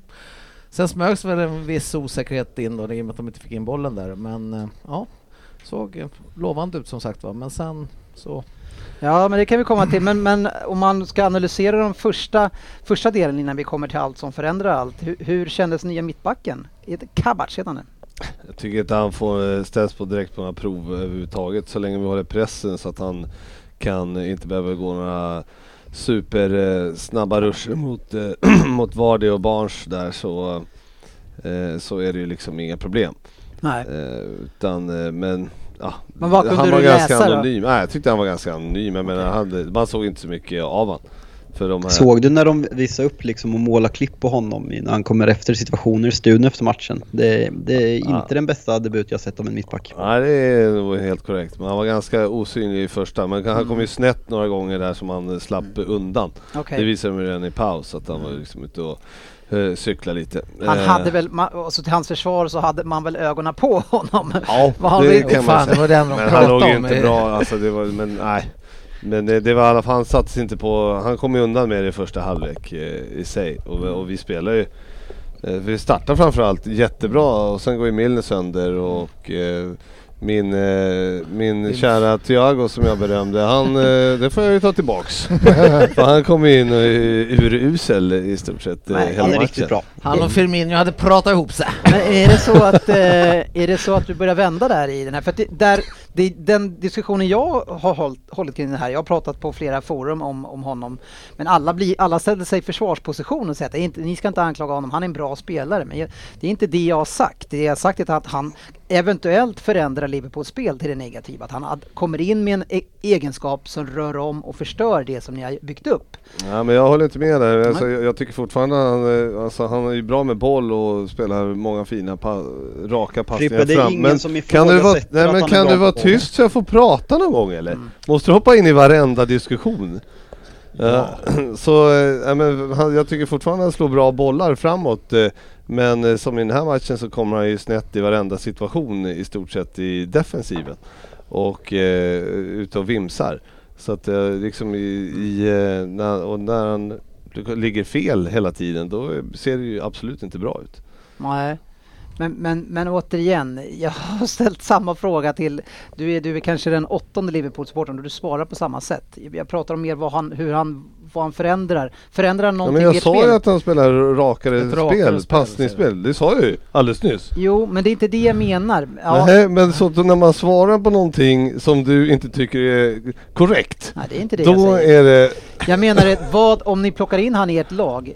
Sen smögs väl en viss osäkerhet in då i och med att de inte fick in bollen där. Men ja, såg lovande ut som sagt var. Men sen så... Ja, men det kan vi komma till. Men, (clears throat) men om man ska analysera den första, första delen innan vi kommer till allt som förändrar allt. Hur, hur kändes nya mittbacken? Kabac heter han? Jag tycker inte han får eh, ställas på direkt på några prov överhuvudtaget så länge vi håller pressen så att han kan inte behöva gå några super eh, ruscher mot, eh, (clears throat) mot Vardy och Barnes där så, så är det ju liksom inga problem. Nej. Utan, men ja, Men vad kunde han du var ganska läsa då? anonym. Nej, jag tyckte han var ganska anonym. Jag menar, han, man såg inte så mycket av de här, Såg du när de visade upp liksom och måla klipp på honom när han kommer efter situationer i studion efter matchen? Det, det är inte Ja. den bästa debut jag sett av en mittback. Nej det är nog helt korrekt. Men han var ganska osynlig i första. Men han kom ju Mm. snett några gånger där som han slapp undan. Okej. Det visade de redan i paus att han var liksom ute och uh, cyklade lite. Han Eh, hade väl, alltså till hans försvar så hade man väl ögonen på honom. Ja, (laughs) Vad han det kan man Fan, det säga. Men han låg ju om. inte bra. Alltså, det var, men nej. Men det, det var i alla fall, han sattes inte på, han kom ju undan med det i första halvlek eh, i sig. Och, och vi spelar ju, eh, vi startar framförallt jättebra och sen går ju Milner sönder och eh, min, eh, min kära Thiago som jag berömde, han, eh, det får jag ju ta tillbaks. (laughs) För han kom ju in är urusel i stort sett eh, Nej, hela han är matchen. riktigt bra. Han och Firmino hade pratat ihop sig. Men är det så att, eh, är det så att du börjar vända där i den här? För att det, där, det, den diskussionen jag har hållit, hållit kring det här, jag har pratat på flera forum om, om honom, men alla, blir, alla ställer sig i försvarsposition och säger att inte, ni ska inte anklaga honom, han är en bra spelare. Men jag, det är inte det jag har sagt. Det jag har sagt är att han eventuellt förändrar Liverpools spel till det negativa. Att han kommer in med en e egenskap som rör om och förstör det som ni har byggt upp. Ja, men jag håller inte med där. Alltså, jag, jag tycker fortfarande han, eh, alltså, han är ju bra med boll och spelar många fina pa raka passningar Frippe, det är fram. ingen men som kan du vara, nej, att men kan du vara tyst så jag får prata någon gång eller? Måste du hoppa in i varenda diskussion? Ja. (clears throat) så ja, men, han, jag tycker fortfarande han slår bra bollar framåt. eh, Men eh, som i den här matchen så kommer han ju snett i varenda situation i stort sett i defensiven. Och eh, ut och vimsar. Så att liksom i, i när, och när han ligger fel hela tiden då ser det ju absolut inte bra ut. Nej. Men, men, men återigen, jag har ställt samma fråga till, du är, du är kanske den åttonde Liverpool-supporten och du svarar på samma sätt. Jag pratar om mer vad han, hur han, vad han förändrar. Förändrar han Ja, någonting men i jag sa ju att han spelar rakare Ett rakare spel, spel, passningsspel. Det sa jag ju alldeles nyss. Jo, men det är inte det jag menar. Ja, Nej, men så när man svarar på någonting som du inte tycker är korrekt. nej, det är inte det jag Då säger. är det... Jag menar, vad om ni plockar in han i ert lag?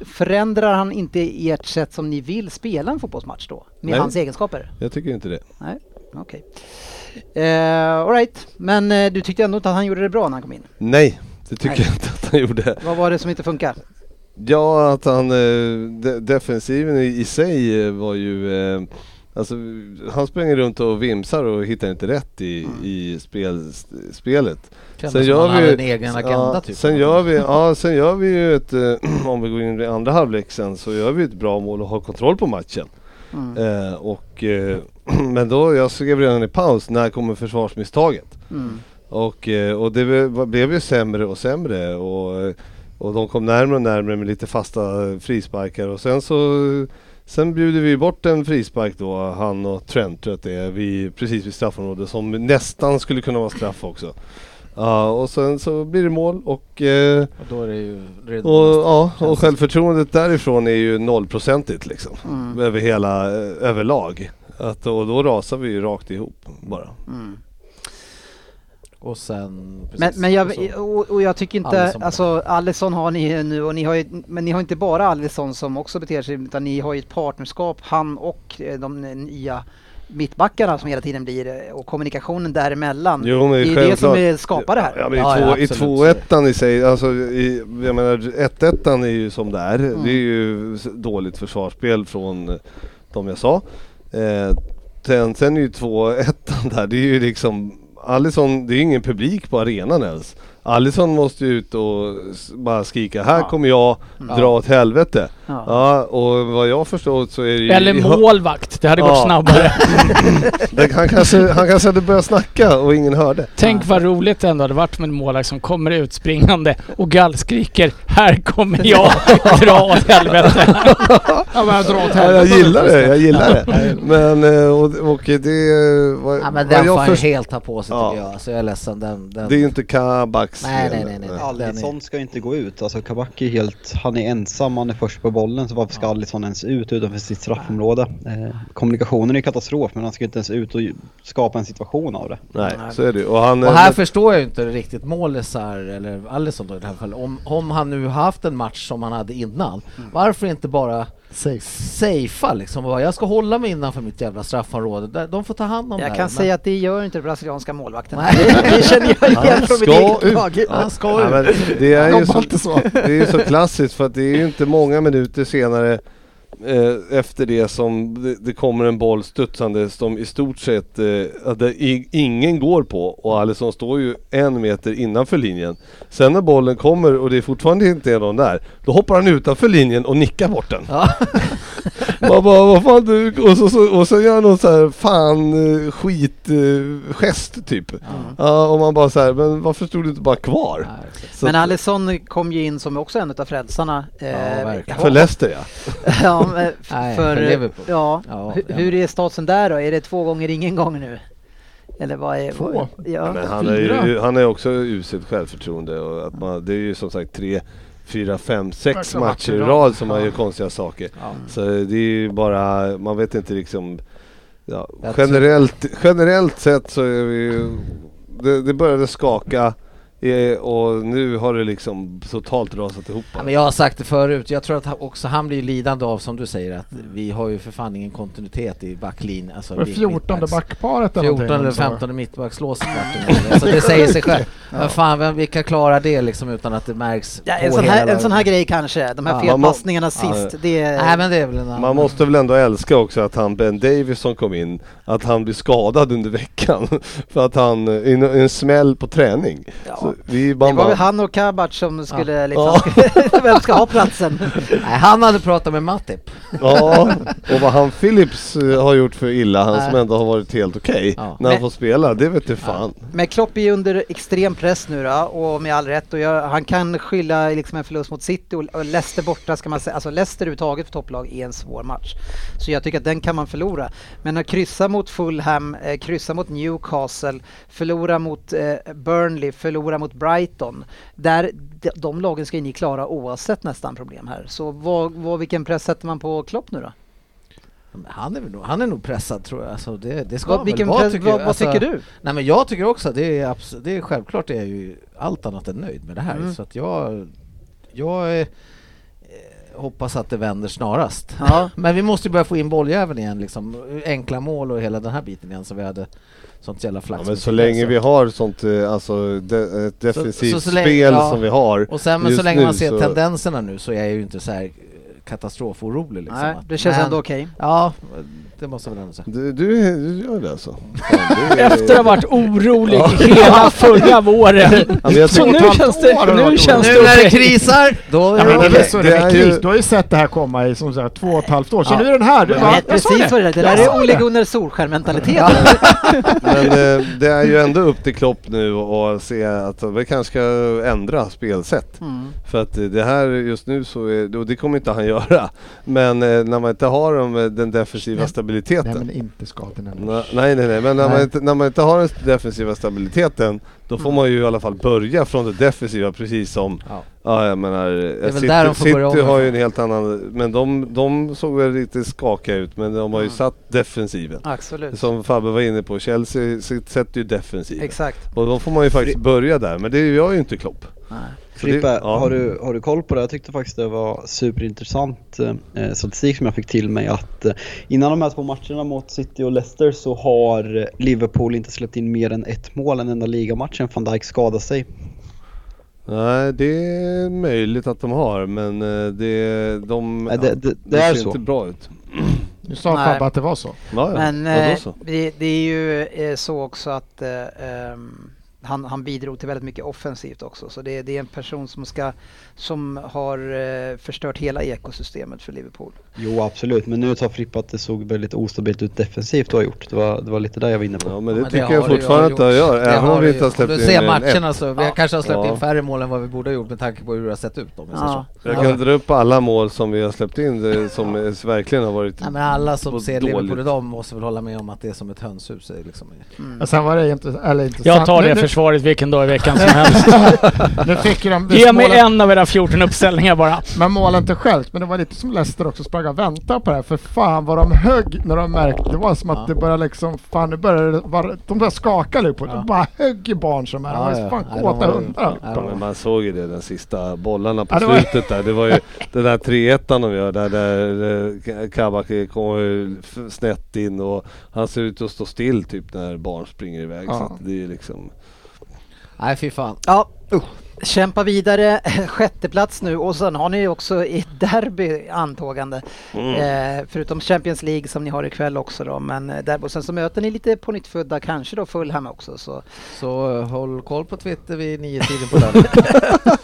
Förändrar han inte ert sätt som ni vill spela en fotbollsmatch då? Med Nej. hans egenskaper? Jag tycker inte det. Nej, okej. Okay. Alright, men eh, du tyckte ändå inte att han gjorde det bra när han kom in? Nej, det tycker Nej. jag inte att han gjorde. Vad var det som inte funkar? Ja, att han... Eh, de, defensiven i, i sig eh, var ju... Eh, alltså, han springer runt och vimsar och hittar inte rätt i, Mm. i spel, spelet. Kändes som han hade en egen agenda ja, typ. Sen gör vi, ja, sen gör vi ju ett, eh, om vi går in i andra halvlek sen, så gör vi ett bra mål och har kontroll på matchen. Mm. Eh, och, eh, (clears throat) men då, jag skrev redan i paus, när kommer försvarsmisstaget? Mm. Och, eh, och det blev- blev ju sämre och sämre och, och de kom närmare och närmare med lite fasta frisparkar och sen så Sen bjuder vi bort en frispark då, han och Trent tror jag att det är, vid, precis vid straffområdet som nästan skulle kunna vara straff också. Ja, och sen så blir det mål och, eh, Och då är det ju redan och, ja, och självförtroendet därifrån är ju nollprocentigt liksom. Mm. Över hela, eh, överlag. Att, och då rasar vi ju rakt ihop bara. Mm. Och sen... Men, precis, men jag, och och, jag tycker inte, Alisson. alltså Alisson har ni nu och ni har ju, men ni har inte bara Alisson som också beter sig utan ni har ju ett partnerskap, han och eh, de nya mittbackarna som hela tiden blir eh, och kommunikationen däremellan. Jo, men det är ju det som är, skapar det här. Ja men i, Ja, två, ja, i i sig, alltså i, jag menar ettettan är ju som det är. Mm. Det är ju dåligt försvarsspel från eh, de jag sa. Eh, sen, sen är ju tvåettan där, det är ju liksom Alisson, det är ingen publik på arenan ens. Alisson måste ju ut och bara skrika, här Ja. kommer jag, dra åt helvete. Ja. Ja, och vad jag förstår så är det ju... Eller målvakt, det hade gått Ja. snabbare. (laughs) Han kanske, han kanske hade börjat snacka och ingen hörde. Tänk vad roligt det ändå hade varit med en målvakt som kommer ut springande och gallskriker Här kommer jag, (laughs) dra åt helvete. (laughs) Ja, men dra åt Ja, jag helvete. gillar det, jag gillar det. Men eh, och, och det... Vad, Ja men den får jag han helt ta på sig Ja. tycker jag. Alltså jag är ledsen. Den, den... Det är ju inte Kabaks Nej, nej, nej, nej. Alisson ska ju inte gå ut. Alltså Kabaki är helt, han är ensam, han är först på bollen. Så varför ska Alisson ens ut utanför sitt straffområde? Eh, kommunikationen är ju katastrof men han ska ju inte ens ut och skapa en situation av det. Nej, så är det. Och han... Och här eh, förstår jag ju inte riktigt målisar, eller Alisson då i det här fallet, om, om han nu har haft en match som han hade innan, varför inte bara. Safea liksom och bara, jag ska hålla mig innanför mitt jävla straffområde, de får ta hand om det Jag kan men- säga att det gör inte den brasilianska målvakten. Nej. (laughs) Det, känner jag igen från mitt eget ut. lag. Han ska Ja, ju men det är ju Jobbar så, inte så. det är ju så klassiskt för att det är ju inte många minuter senare eh, efter det som det, det kommer en boll studsande som i stort sett eh, ingen går på och Alisson står ju en meter innanför linjen. Sen när bollen kommer och det fortfarande inte är någon där, då hoppar han utanför linjen och nickar bort den. Ja. (laughs) Man bara, vad fan du... Och så, så, och så gör han någon så här fan eh, skit eh, typ. Ja, och man bara så här, men varför stod du inte bara kvar? Så Men Alisson kom ju in som också en av frälsarna. Eh, verkligen. För Leicester ja. (laughs) ja, eh, Nej, för, för Liverpool. Ja, Ja, Hu- ja. hur är statusen där då? Är det två gånger ingen gång nu? Eller vad är... Två? Ja. Men han, är ju, han är också uselt självförtroende och att man, det är ju som sagt tre, fyra, fem, sex matcher i rad som man Ja. gör konstiga saker. Ja. Så det är ju bara, man vet inte liksom ja, generellt, generellt sett så är vi ju, det, det började skaka eh, och nu har det liksom totalt rasat ihop. Ja, men jag har sagt det förut, jag tror att han- också han blir lidande av som du säger att vi har ju för fan ingen kontinuitet i backlinjen. Alltså, det vi- 14 mittbacks- backparet eller 14 eller någonting? 15 mittbackslås. Alltså det säger sig själv. (laughs) Men fan, vem, vilka klarar det liksom utan att det märks Ja, en, sån här, en sån här grej kanske, de här Ja. felpassningarna Ja, sist. Det är... Nej men det är väl en annan... Man måste väl ändå älska också att han Ben Davis som kom in, att han blir skadad under veckan. (laughs) För att han, i en smäll på träning. Ja. Så vi Det var väl han och Kabac som skulle liksom, Ja. (laughs) vem ska ha platsen? Nej, han hade pratat med Matip. Ja, och vad han Phillips eh, har gjort för illa, han som ändå har varit helt okej, Ja. när han får spela, det vet du fan. Men Klopp är ju under extrem press nu då, och med all rätt. Och jag, han kan skylla liksom en förlust mot City och, och Leicester borta ska man säga. Alltså Leicester överhuvudtaget för topplag är en svår match. Så jag tycker att den kan man förlora. Men att kryssa mot Fulham, eh, kryssa mot Newcastle, förlora mot eh, Burnley, förlora mot Brighton. Där, de, lagen ska ju ni klara oavsett nästan problem här. Så vad, vad, vilken press sätter man på Klopp nu då? Han är, nog, han är nog pressad tror jag. Alltså det, det ska Vad, vilken vara, press, tycker vad, vad Alltså, tycker du? Nej men jag tycker också det är, abs- det är självklart är jag ju allt annat än nöjd med det här. Mm. Så att jag, jag eh, hoppas att det vänder snarast. Ja. (laughs) Men vi måste ju börja få in bolljäveln igen liksom. Enkla mål och hela den här biten igen så vi hade sånt jävla flax. Ja, men så länge så. vi har sånt, eh, alltså de, ett defensivt så- så länge- spel ja. som vi har Och sen men så länge nu man ser så- tendenserna nu så är jag ju inte så här katastroforolig liksom. Nej, det känns men- ändå okej. Ja, det måste jag väl ändå säga. Du, du, du gör det alltså? Fan, det är- Efter att ha varit orolig hela (laughs) förra våren. Ja, jag Så nu känns det, nu känns Nu det när det krisar, då Ja, är men det det, Det är kris. Du har ju sett det här komma i som så här, två och ett halvt år. Så Ja. nu är den här. Du bara, jag precis vad det är. Det där är Ole Gunnar Solskär-mentalitet. (laughs) Men eh, det är ju ändå upp till Klopp nu och se att vi kanske ska ändra spelsätt. Mm. För att det här just nu så är, och det kommer inte han göra. Men eh, när man inte har de, eh, den defensiva Nej. stabiliteten. Nej men inte skadan än. Na- Nej, nej, nej, men när man, Nej. inte, när man inte har den defensiva stabiliteten då får Mm. man ju i alla fall börja från det defensiva precis som, Ja. ja jag menar, väl City, där de får börja City har ju en helt annan, men de, de såg väl lite skakiga ut men de har ju Mm. satt defensiven. Absolut. Som Fabbe var inne på, Chelsea sätter ju defensiven. Exakt. Och då får man ju faktiskt börja där, men det gör ju inte Klopp. Så Frippe, ja. har, du, har du koll på det? Jag tyckte faktiskt det var superintressant eh, statistik som jag fick till mig att eh, innan de här två matcherna mot City och Leicester så har Liverpool inte släppt in mer än ett mål en enda ligamatchen. Van Dijk skadade sig. Nej, det är möjligt att de har, men eh, det, de, Nej, det- det- det ser är inte så. bra ut. Nu sa. Fabbe att det var så. Ja, ja. Men eh, så. det, det är ju eh, så också att eh, ehm, han, han bidrog till väldigt mycket offensivt också. Så det, det är en person som, ska, som har eh, förstört hela ekosystemet för Liverpool. Jo absolut, men nu sa Frippe att det såg väldigt ostabilt ut defensivt du har gjort. Det var, det var lite där jag var inne på. Ja, men det Ja, tycker har jag det ju fortfarande att gjort. gör, Det även om vi inte har släppt in Du ser en matcherna så, vi Ja. kanske har släppt Ja. in färre mål än vad vi borde ha gjort med tanke på hur det har sett ut om säger Ja. så. Jag kan dra upp alla mål som vi har släppt in det, som verkligen har varit Nej, men alla som ser Liverpool dåligt. idag måste väl hålla med om att det är som ett hönshus. Liksom. Mm. Men sen var det inte, eller intressant. Jag tar Nu- det nu, försvaret vilken dag i veckan som (laughs) helst. nu fick de, Ge mig målen, en av era 14 uppställningar bara. Men målen inte självt, men det var lite som Leicester också sprang och väntade på det här. För fan vad de högg när de märkte. Det var som att Ja. det började liksom, fan nu började det, var, de började skaka lite på Ja. De bara högg i barn som är. De Ja, var ju ja. fan Nej, de kåta var hundar. Ja, Ja, men man såg ju det, den sista bollarna på Ja, det var- slutet där. Det var ju den där 3-1 de gör där, där Kabak kommer snett in och han ser ut att stå still typ när barn springer iväg. Ja. Så att det är liksom... Nej fy fan. Ja, kämpa vidare. (laughs) Sjätte plats nu och sen har ni också ett derby antågande. Eh, förutom Champions League som ni har ikväll också då. Men eh, derby. Och sen så möter ni lite på nytt födda kanske då Fulham också. Så. Så eh, håll koll på Twitter vid nio tiden på (laughs) lördag.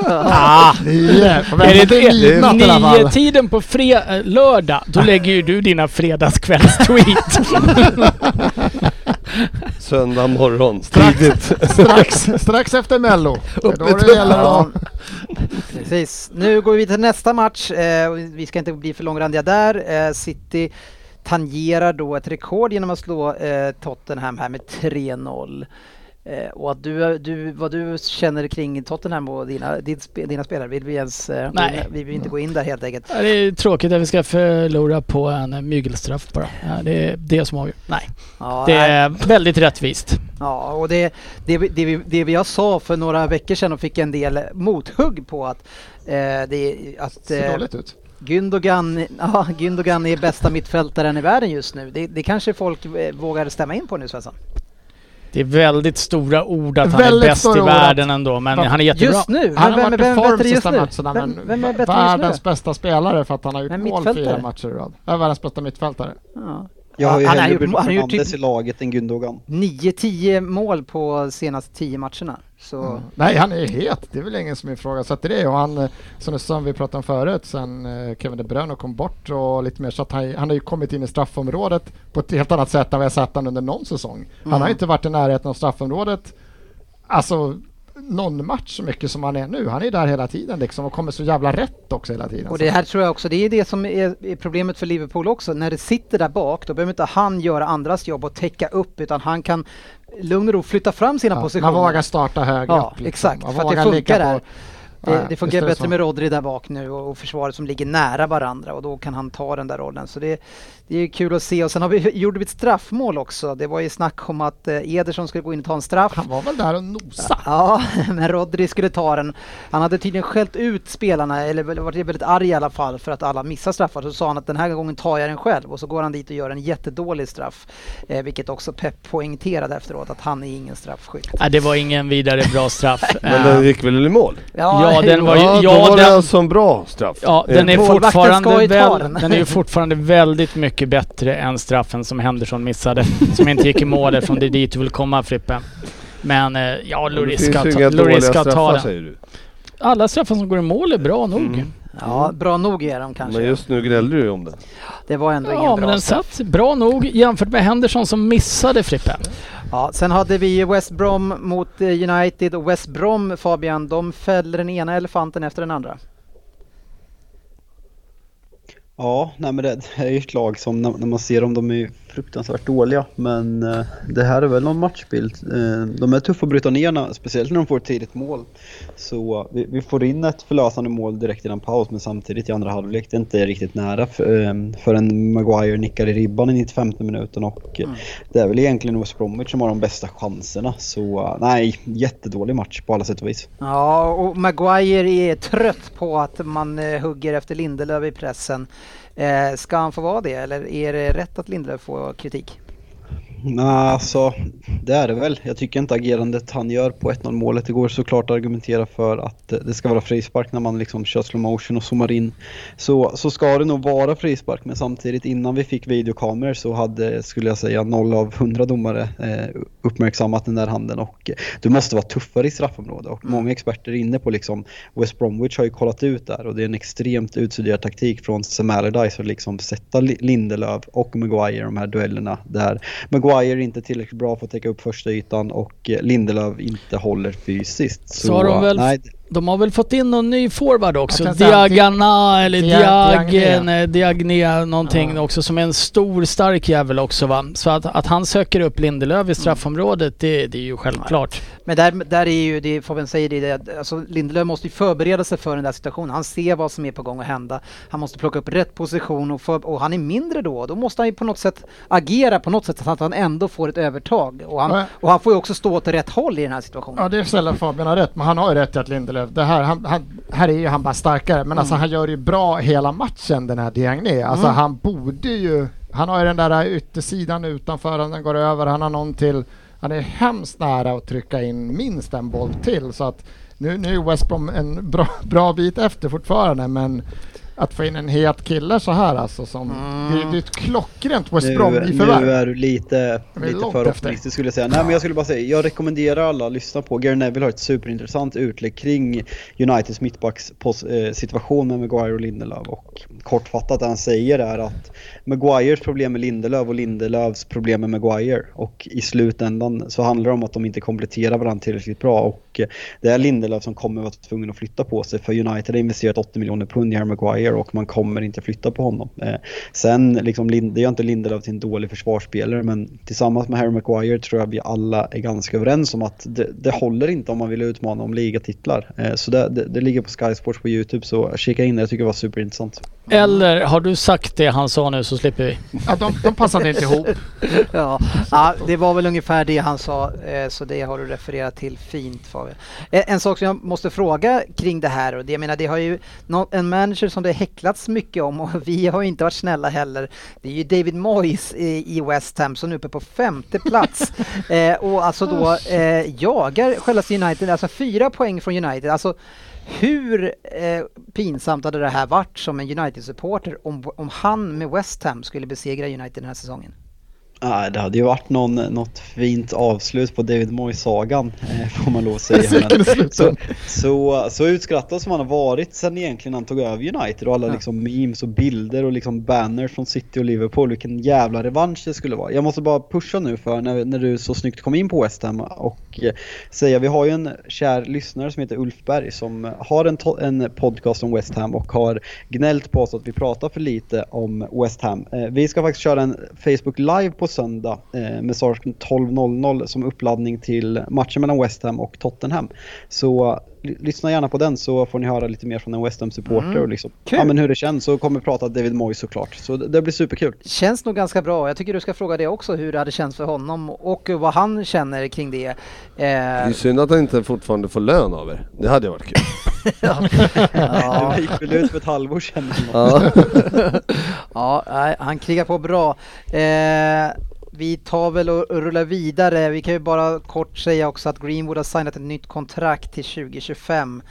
Ah, Nio! (laughs) På är det till det? midnatt i alla fall. Nio tiden på fre- eh, lördag, då lägger ju du dina fredagskvällstweet. (laughs) Söndag morgon, Strax. (laughs) strax, strax efter mello. (laughs) Är Då det gäller att... Precis. Nu går vi till nästa match. Eh, vi ska inte bli för långrandiga där. Eh, City tangerar då ett rekord genom att slå eh, Tottenham här med 3-0. Eh, och att du, du, vad du känner kring Tottenham och dina, din, dina spelare, vill vi ens... Eh, Nej. Vi vill inte gå in där helt enkelt. Ja, Det är tråkigt att vi ska förlora på en eh, mygelstraff bara. Ja, det är det som avgör. Nej, Ja, det nej. är väldigt rättvist. Ja, och det, det, vi- det, vi, det vi jag sa för några veckor sedan och fick en del mothugg på att, eh, det, att Ser eh, dåligt ut. Gündogan, ja, Gündogan är bästa mittfältaren i världen just nu. Det, det kanske folk eh, vågar stämma in på nu Svensson? Det är väldigt stora ord att han är Väldigt bäst i världen att- ändå, men Va- han är jättebra. Just nu? Han Men har vem, varit i vem form sista matcherna Vem, men vem är världens bästa spelare för att han har gjort mål fyra matcher i rad. Världens bästa mittfältare. Ja. Jag har ju Han har hellre gjort- Bruno han gjort typ- i laget än Gündogan. 9-10 mål på senaste 10 matcherna. Så Mm. Nej, han är het. Det är väl ingen som ifrågasätter det. Och han, eh, som, som vi pratade om förut, sen eh, Kevin De Bruyne kom bort och lite mer så att han, han har ju kommit in i straffområdet på ett helt annat sätt än vad jag sett han under någon säsong. Han har Mm. inte varit i närheten av straffområdet, alltså någon match så mycket som han är nu. Han är där hela tiden liksom och kommer så jävla rätt också hela tiden. Och det här tror jag också, det är det som är problemet för Liverpool också. När det sitter där bak, då behöver inte han göra andras jobb och täcka upp, utan han kan lugn och ro flytta fram sina ja, positioner. man vågar starta högre Ja, upp. liksom. exakt. Man För att det funkar där. Det, det funkar bättre med Rodri där bak nu och, och försvaret som ligger nära varandra och då kan han ta den där rollen. Så det, det är kul att se. Och sen har vi, (laughs) gjorde vi ett straffmål också. Det var ju snack om att eh, Ederson skulle gå in och ta en straff. Han var väl där och nosa. Ja, (laughs) men Rodri skulle ta den. Han hade tydligen skällt ut spelarna, eller varit väldigt arg i alla fall för att alla missar straffar. Så sa han att den här gången tar jag den själv och så går han dit och gör en jättedålig straff. Eh, vilket också Pep poängterade efteråt att han är ingen straffskytt. Nej, det var ingen vidare bra straff. (laughs) Men Eh, den gick väl i mål? Ja, den var ju- Ja, ja, var den- alltså en bra straff. Ja, Eh, den är, Målvakten fortfarande väl, den. den är fortfarande väldigt mycket bättre än straffen som Henderson missade. som inte gick i mål eftersom det är dit du vill komma Frippe. Men eh, ja, Men finns ska, ju ta, dåliga ska ta den. säger du. Alla straffar som går i mål är bra nog. Mm. Ja, bra nog är de kanske. Men just nu gnällde du ju om det. Det var ändå Ja, ingen men bra den straff. satt bra nog jämfört med Henderson som missade Frippe. Ja, sen hade vi West Brom mot eh, United och West Brom, Fabian, de fäller den ena elefanten efter den andra. Ja, nej men det, det är ju ett lag som när, när man ser dem, de är fruktansvärt dåliga. Men eh, det här är väl någon matchbild. Eh, de är tuffa att bryta ner, speciellt när de får ett tidigt mål. Så eh, vi, får in ett förlösande mål direkt innan paus, men samtidigt i andra halvlek, det är inte riktigt nära för, förrän Maguire nickar i ribban i 95 minuten. Och eh, det är väl egentligen West Bromwich som har de bästa chanserna. Så nej, jättedålig match på alla sätt och vis. Ja, och Maguire är trött på att man hugger efter Lindelöf i pressen. Eh, ska han få vara det eller är det rätt att Lindelöf får kritik? Nej, alltså det är det väl. Jag tycker inte agerandet han gör på 1-0 målet. Det går såklart att argumentera för att det ska vara frispark när man liksom kör slow motion och zoomar in. Så, så ska det nog vara frispark, men samtidigt innan vi fick videokameror så hade, skulle jag säga, 0 av 100 domare eh, uppmärksammat den där handen och du måste vara tuffare i straffområdet och många experter är inne på liksom West Bromwich har ju kollat ut där och det är en extremt utstuderad taktik från Sam Allardyce att liksom sätta Li- Lindelöf och Maguire i de här duellerna där Maguire är inte tillräckligt bra för att täcka upp första ytan och eh, Lindelöf inte håller fysiskt. Så har de väl- nej, De har väl fått in någon ny forward också. Diagana eller Dia- Diagne, Diagne någonting Ja. också som är en stor stark jävel också va. Så att, att han söker upp Lindelöf i straffområdet det, det är ju självklart. Men där, där är ju det Fabian säger, det, alltså Lindelöf måste ju förbereda sig för den där situationen. Han ser vad som är på gång att hända. Han måste plocka upp rätt position och, för, och han är mindre då. Då måste han ju på något sätt agera på något sätt så att han ändå får ett övertag. Och han, Ja. och han får ju också stå åt rätt håll i den här situationen. Ja, det är sällan Fabian har rätt, men han har ju rätt i att Lindelöf, det här, han, han, här är ju han bara starkare, men alltså han gör ju bra hela matchen den här Diagne. Alltså Mm. han borde ju, han har ju den där yttersidan utanför, han går över, han har någon till, han är hemskt nära att trycka in minst en boll till så att nu, nu är West Brom en bra, bra bit efter fortfarande, men att få in en het kille så här alltså som, Mm. det, det är ett klockrent West Nu, Brom i nu förvärv. är du lite, lite för optimistisk skulle jag säga. Nej men jag skulle bara säga, jag rekommenderar alla att lyssna på. Gary Neville har ett superintressant utlägg kring Uniteds mittbacks pos- eh, situation med Maguire och Lindelöf. Och kortfattat det han säger är att Maguires problem med Lindelöf och Lindelöfs problem med Maguire. Och i slutändan så handlar det om att de inte kompletterar varandra tillräckligt bra. Och och eh, det är Lindelöf som kommer vara tvungen att flytta på sig för United har investerat 80 miljoner pund i Harry Maguire och man kommer inte flytta på honom. Eh, sen liksom, det gör inte Lindelöf till en dålig försvarsspelare men tillsammans med Harry Maguire tror jag vi alla är ganska överens om att det, det håller inte om man vill utmana om ligatitlar. Eh, så det, det, det, ligger på Sky Sports på Youtube så kika in det, jag tycker det var superintressant. Eller har du sagt det han sa nu så slipper vi. Ja, de, de passade inte ihop. (laughs) ja, ja, det var väl ungefär det han sa, så det har du refererat till fint Fabian. Eh, en sak som jag måste fråga kring det här, och det, jag menar det har ju en manager som det häcklats mycket om och (laughs) vi har inte varit snälla heller. Det är ju David Moyes i West Ham som är uppe på femte plats (laughs) eh, och alltså då jagar själva United, alltså fyra poäng från United. Alltså hur eh, pinsamt hade det här varit som en United-supporter om, om han med West Ham skulle besegra United den här säsongen? Det hade ju varit någon, något fint avslut på David Moyes-sagan, eh, får man lov att säga. (laughs) så, så, så utskrattad som han har varit sen egentligen han tog över United och alla ja. liksom memes och bilder och liksom banners från City och Liverpool. Vilken jävla revansch det skulle vara. Jag måste bara pusha nu för när, när du så snyggt kom in på West Ham och eh, säga, vi har ju en kär lyssnare som heter Ulf Berg som har en, en podcast om West Ham och har gnällt på oss att vi pratar för lite om West Ham. Eh, vi ska faktiskt köra en Facebook live på söndag eh, med start 12.00 som uppladdning till matchen mellan West Ham och Tottenham. Så lyssna gärna på den så får ni höra lite mer från en West Ham-supporter mm. och liksom, ja, men hur det känns. Så kommer vi prata David Moyes såklart. Så det, det, blir superkul. Känns nog ganska bra. Jag tycker du ska fråga det också, hur det hade känts för honom och vad han känner kring det. Eh... Det är synd att han inte fortfarande får lön av er. Det hade varit kul. (laughs) ja. ja. (laughs) Det gick väl ut för ett halvår sedan. ja, ja han krigar på bra. Eh vi tar väl och rullar vidare. Vi kan ju bara kort säga också att Greenwood har signat ett nytt kontrakt till 2025.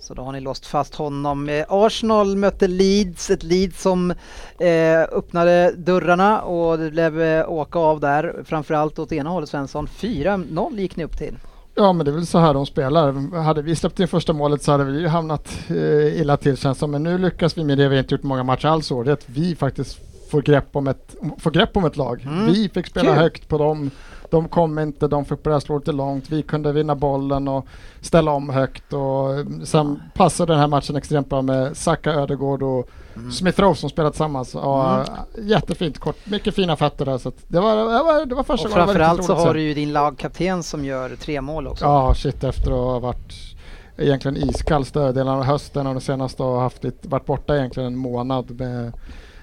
Så då har ni låst fast honom. Eh, Arsenal mötte Leeds, ett Leeds som eh, öppnade dörrarna och det blev eh, åka av där. Framförallt åt ena hållet Svensson. 4-0 gick ni upp till. Ja men det är väl så här de spelar. Hade vi släppt in första målet så hade vi ju hamnat eh, illa till känns som. Men nu lyckas vi med det vi inte gjort många matcher alls år. Det är att vi faktiskt får grepp om ett, får grepp om ett lag. Mm. Vi fick spela Kul. högt på dem. De kom inte, de fick börja slå lite långt. Vi kunde vinna bollen och ställa om högt och eh, sen passade den här matchen extremt bra med Saka, Ödegård och mm. Smith Rowe som spelade tillsammans. Och, mm. Jättefint kort, mycket fina fötter där. Så det, var, det, var, det var första gången. Framförallt så har du ju din lagkapten som gör tre mål också. Ja, shit efter att ha varit egentligen iskall större delen av hösten och det senaste har haft varit borta egentligen en månad med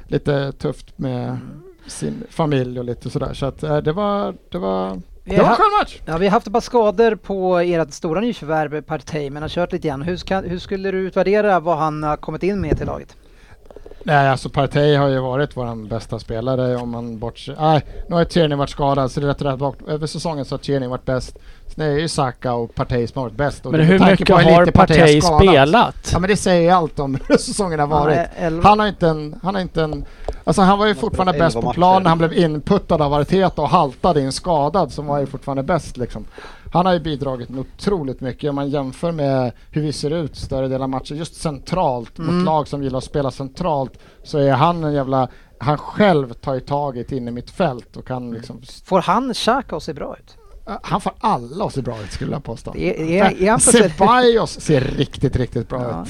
lite tufft med mm. sin familj och lite sådär. Så att äh, det var, det var det var en skön match! Ja, vi har haft ett par skador på ert stora nyförvärv Partey, men har kört lite grann. Hur, ska, hur skulle du utvärdera vad han har kommit in med till laget? Nej, alltså Partey har ju varit vår bästa spelare om man bortser... Nej, nu har Tierney varit skadad så det är rätt rätt bak. Över säsongen så har Tierney varit bäst. Sen är det ju Saka och Partey som har varit bäst. men hur mycket har Partey spelat? Ja men det säger ju allt om (laughs) hur säsongen har varit. Han har inte en... Han har inte en alltså han var ju fortfarande bäst på plan när han blev inputtad av Arteta och haltade in skadad som var ju fortfarande bäst liksom. Han har ju bidragit otroligt mycket om man jämför med hur vi ser ut större delen av matchen. Just centralt mm. mot lag som gillar att spela centralt så är han en jävla han själv tar ju taget in i mitt fält och kan liksom... Får han Xhaka att se bra ut? Han får alla att se bra ut skulle jag påstå. Är, är, är (laughs) Ceballos ser riktigt, riktigt bra ja.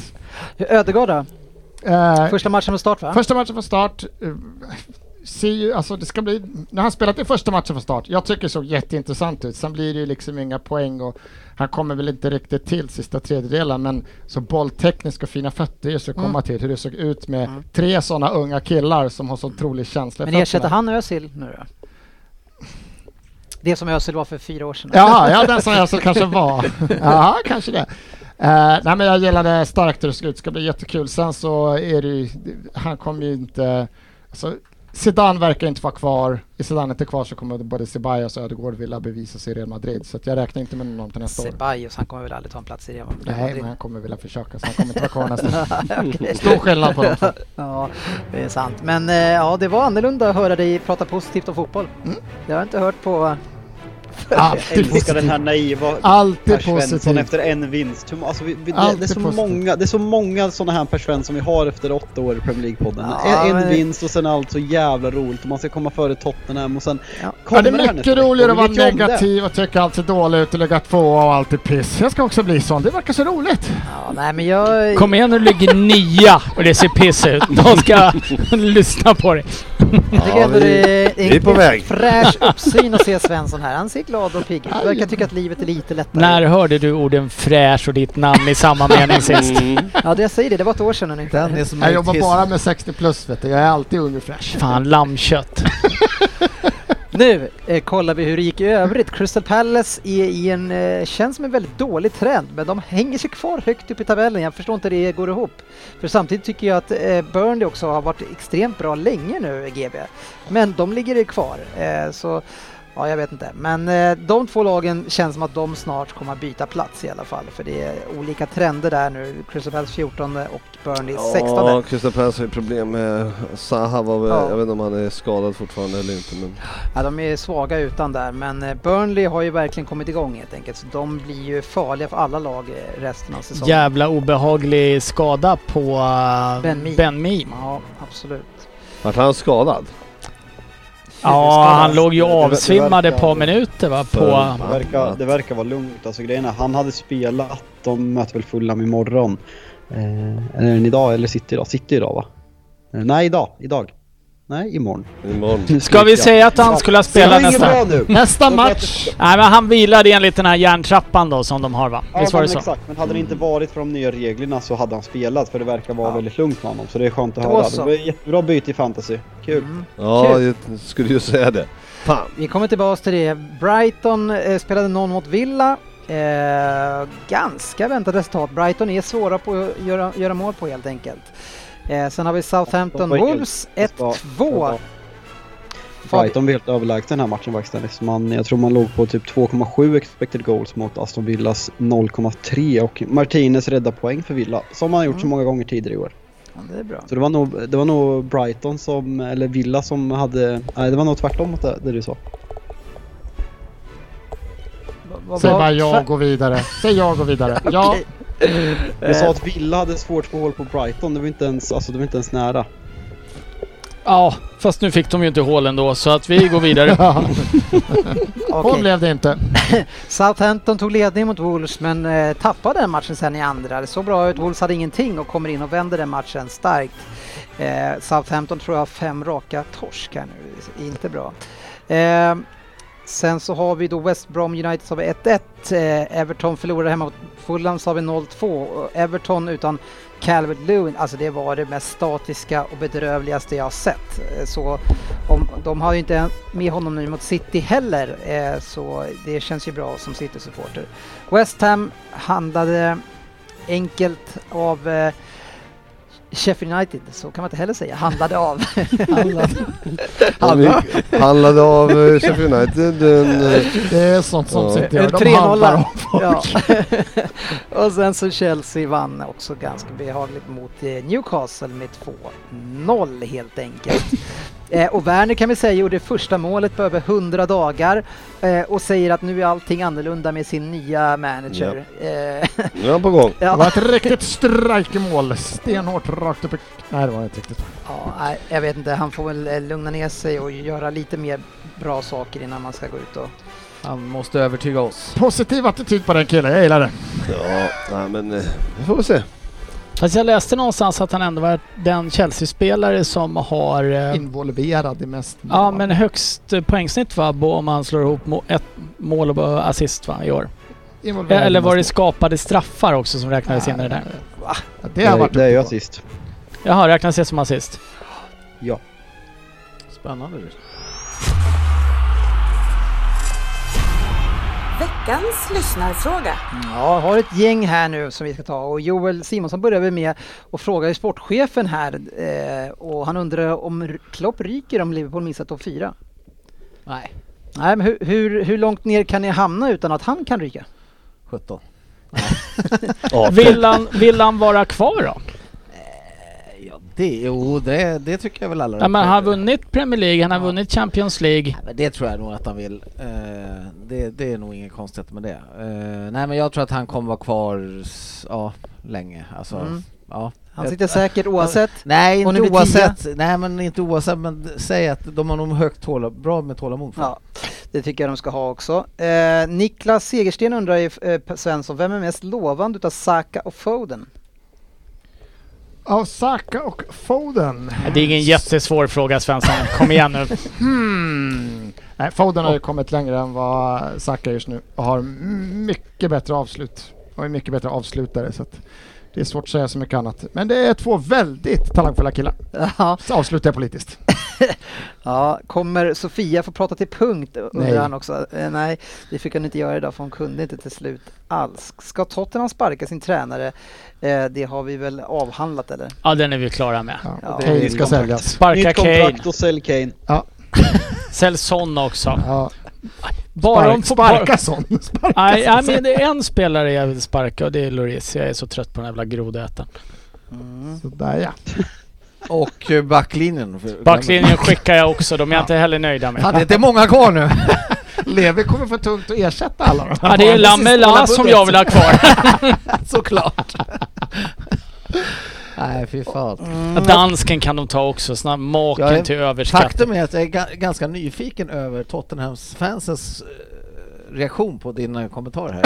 ut. Ödegård då? Uh, första matchen från start va? Första matchen från start. Uh, ser alltså det ska bli, när han spelat i första matchen från start, jag tycker det såg jätteintressant ut. Sen blir det ju liksom inga poäng och han kommer väl inte riktigt till sista tredjedelen, men så bolltekniska och fina fötter just att komma mm. till hur det såg ut med mm. tre sådana unga killar som har så otrolig känsla Men ersätter han Özil nu då? Det som Özil var för fyra år sedan? Ja, ja den som Özil kanske var. (laughs) Ja, kanske det. Uh, nej men jag gillar det starkt hur det ska ut, det ska bli jättekul. Sen så är det ju, han kommer ju inte, alltså, Zidane verkar inte vara kvar. Är Zidane inte kvar så kommer både Ceballos och Ödegård vilja bevisa sig i Real Madrid. Så jag räknar inte med någon till nästa Ceballos, år. Ceballos, han kommer väl aldrig ta en plats i Real Madrid? Nej, men han kommer vilja försöka så han kommer inte vara kvar nästa (laughs) okay. Stor skillnad på dem Ja, det är sant. Men eh, ja, det var annorlunda att höra dig prata positivt om fotboll. Mm. Det har jag inte hört på Alltid älskar den här naiva Alltid Per Svensson positiv. efter en vinst. Alltså, vi, vi, det, det, är så många, det är så många sådana här Per Svensson vi har efter åtta år i Premier League-podden. Ja, en en men- vinst och sen allt så jävla roligt och man ska komma före Tottenham och sen Ja. Ja, det kommer är mycket roligare att vara negativ och tycka allt ser dåligt ut och lägga tvåa och allt är piss. Jag ska också bli sån. Det verkar så roligt. Ja, nej men jag... Kom igen nu, ligger nia och det ser piss ut. De ska (laughs) lyssna på det. Jag tycker Ja, ändå vi- det är vi är på en väg. fräsch uppsyn att se Svensson här. Han ser glad och pigg ut. Verkar tycka att livet är lite lättare. När hörde du orden fräsch och ditt namn i samma mening sist? Mm. Ja, det jag säger det. Det var ett år sedan ungefär. Den är som Jag jobbar bara med 60 plus vet du. Jag är alltid ung och fräsch. Fan, lammkött. (laughs) Nu eh, kollar vi hur det gick i övrigt. Crystal Palace är i en, eh, känns som en väldigt dålig trend, men de hänger sig kvar högt upp i tabellen. Jag förstår inte hur det går ihop. För samtidigt tycker jag att eh, Burnley också har varit extremt bra länge nu, GB. Men de ligger kvar. Eh, så Ja, jag vet inte. Men eh, de två lagen känns som att de snart kommer att byta plats i alla fall. För det är olika trender där nu. Crystal Palace 14 och Burnley 16. Ja, Crystal Palace har ju problem med Zaha var väl, Ja. jag vet inte om han är skadad fortfarande eller inte men Ja, de är svaga utan där, men eh, Burnley har ju verkligen kommit igång helt enkelt. Så de blir ju farliga för alla lag eh, resten av säsongen. Jävla obehaglig skada på uh, Ben Mee. Ben Mee. Ja, absolut. vart han skadad? Ja, han låg ju avsvimmad ett par minuter va på... Det verkar, det verkar vara lugnt. Alltså grejen är, han hade spelat, de möter väl Fulham imorgon. Eh, är det idag eller City idag? City idag va? Eh, nej idag, idag. Nej, imorgon. Imorgon. Ska vi säga att han skulle ha spelat nästa? Nästa match! Nej men han vilade enligt den här järntrappan då som de har va? Ja, Visst var det så? exakt. Men hade det inte varit för de nya reglerna så hade han spelat för det verkar vara Ja. väldigt lugnt med honom. Så det är skönt att Då höra. så. Det var jättebra byte i fantasy. Kul. Mm. Ja, Kul. jag skulle ju säga det. Fan. Vi kommer tillbaka till det. Brighton eh, spelade någon mot Villa. Eh, ganska väntat resultat. Brighton är svåra på att göra, göra mål på helt enkelt. Eh, sen har vi Southampton Wolves det ska- 1-2. Brighton var helt överlägset den här matchen faktiskt. Dennis. Man, jag tror man låg på typ 2,7 expected goals mot Aston Villas 0,3 och Martinez räddar poäng för Villa som han har gjort så Mm. många gånger tidigare i år. Ja, det är bra. Så det var nog, det var nog Brighton som, eller Villa som hade, nej det var nog tvärtom mot det, det du sa. Säg bara jag går vidare. Säg jag går vidare. (laughs) Ja, Jag sa att Villa hade svårt att få hål på Brighton, det var inte ens, alltså det var inte ens nära. Ja, fast nu fick de ju inte hål ändå så att vi går vidare. (laughs) Hon (laughs) blev det inte. (laughs) Southampton tog ledning mot Wolves men eh, tappade den matchen sen i andra. Det såg bra ut. Wolves hade ingenting och kommer in och vänder den matchen starkt. Eh, Southampton tror jag har fem raka torsk här nu. Inte bra. Eh, sen så har vi då West Brom United som har vi 1-1. Eh, Everton förlorade hemma mot Fulham så har vi 0-2. Och Everton utan Calvert Lewin, alltså det var det mest statiska och bedrövligaste jag har sett. Eh, Så om, de har ju inte med honom nu mot City heller, eh, så det känns ju bra som City-supporter. West Ham handlade enkelt av eh, Sheffield United, så kan man inte heller säga. Handlade av. (laughs) Han gick- handlade av eh, Sheffield United. En, eh, Det är sånt som Ja. City gör. De handlar 3-0. om ja. folk. (laughs) och sen så Chelsea vann också ganska behagligt mot eh, Newcastle med 2-0 helt enkelt. Eh, och Werner kan vi säga gjorde första målet på över 100 dagar eh, och säger att nu är allting annorlunda med sin nya manager. Eh, nu är han på gång. (laughs) Det var ja, ett riktigt strikemål. Stenhårt rakt upp i... Nej, det var inte riktigt. ja, nej, jag vet inte, han får väl eh, lugna ner sig och göra lite mer bra saker innan man ska gå ut och... Han måste övertyga oss. Positiv attityd på den killen, jag gillar det. Ja, nej men eh, vi får väl se. Fast jag läste någonstans att han ändå var den Chelsea-spelare som har... eh, Involverad i mest Ja men högst eh, poängsnitt va, bo- om man slår ihop må- ett mål och assist va, i år. Involverad i Eller var det skapade straffar också som räknades in i det där? Ja, Det har varit det är ju assist. Jaha, räknas det som assist? Ja. Spännande. Veckans lyssnarfråga. Ja, jag har ett gäng här nu som vi ska ta och Joel Simonsson börjar vi med och frågar sportchefen här eh, och han undrar om Klopp ryker om Liverpool missar topp 4. Nej, Nej, men hur, hur, hur långt ner kan ni hamna utan att han kan ryka? 17. (laughs) Ja, Vill han, vill han vara kvar då? Ja, alltid. Jo, det, det tycker jag väl alla. Ja, men han har vunnit Premier League, han har vunnit Champions League. Nej, men det tror jag nog att han vill. Eh, det, det är nog inget konstigt med det. Eh, nej men jag tror att han kommer vara kvar ja, länge. Alltså, Mm. ja. Han sitter säkert (laughs) oavsett. Nej, inte oavsett. Nej men inte oavsett. Men säg att de har nog högt tåla, bra med tålamod. för Ja, det tycker jag de ska ha också. Eh, Niklas Segersten undrar ju, eh, Svensson, vem är mest lovande utav Saka och Foden? Av Saka och Foden. Det är ingen jättesvår fråga Svensson. Kom igen nu. Hmm. Nej, Foden har ju kommit längre än vad Saka just nu och har mycket bättre avslut. Och är mycket bättre avslutare så att det är svårt att säga så mycket annat. Men det är två väldigt talangfulla killar. Ja, Så avslutar jag politiskt. (laughs) ja, kommer Sofia få prata till punkt? Undrar Nej. han också. Eh, nej, det fick hon inte göra idag för hon kunde inte till slut alls. Ska Tottenham sparka sin tränare? Eh, det har vi väl avhandlat eller? Ja, den är vi klara med. Ja. Ja. Kane ska säljas. Sparka Nytt Kane. kontrakt och sälj Kane. Sälj Son också. Ja, Bara om spark, sparka sån. (laughs) Sparka Nej, sån. nej, men det är en spelare jag vill sparka och det är Lloris. Jag är så trött på den jävla grodätaren. Mm. Sådär ja. Och eh, backlinjen. Backlinjen (laughs) skickar jag också. De är jag inte heller nöjda med. Fan, det är inte många kvar nu. (laughs) Levi kommer få tungt att ersätta alla de här. Ja, det är Lamela som jag vill ha kvar. Såklart. Nej, fy fan. Ja, Dansken kan de ta också. Snabb maken är- till överskatt. Faktum är att jag är ga- ganska nyfiken över Tottenhams fansens eh, reaktion på din eh, kommentar här.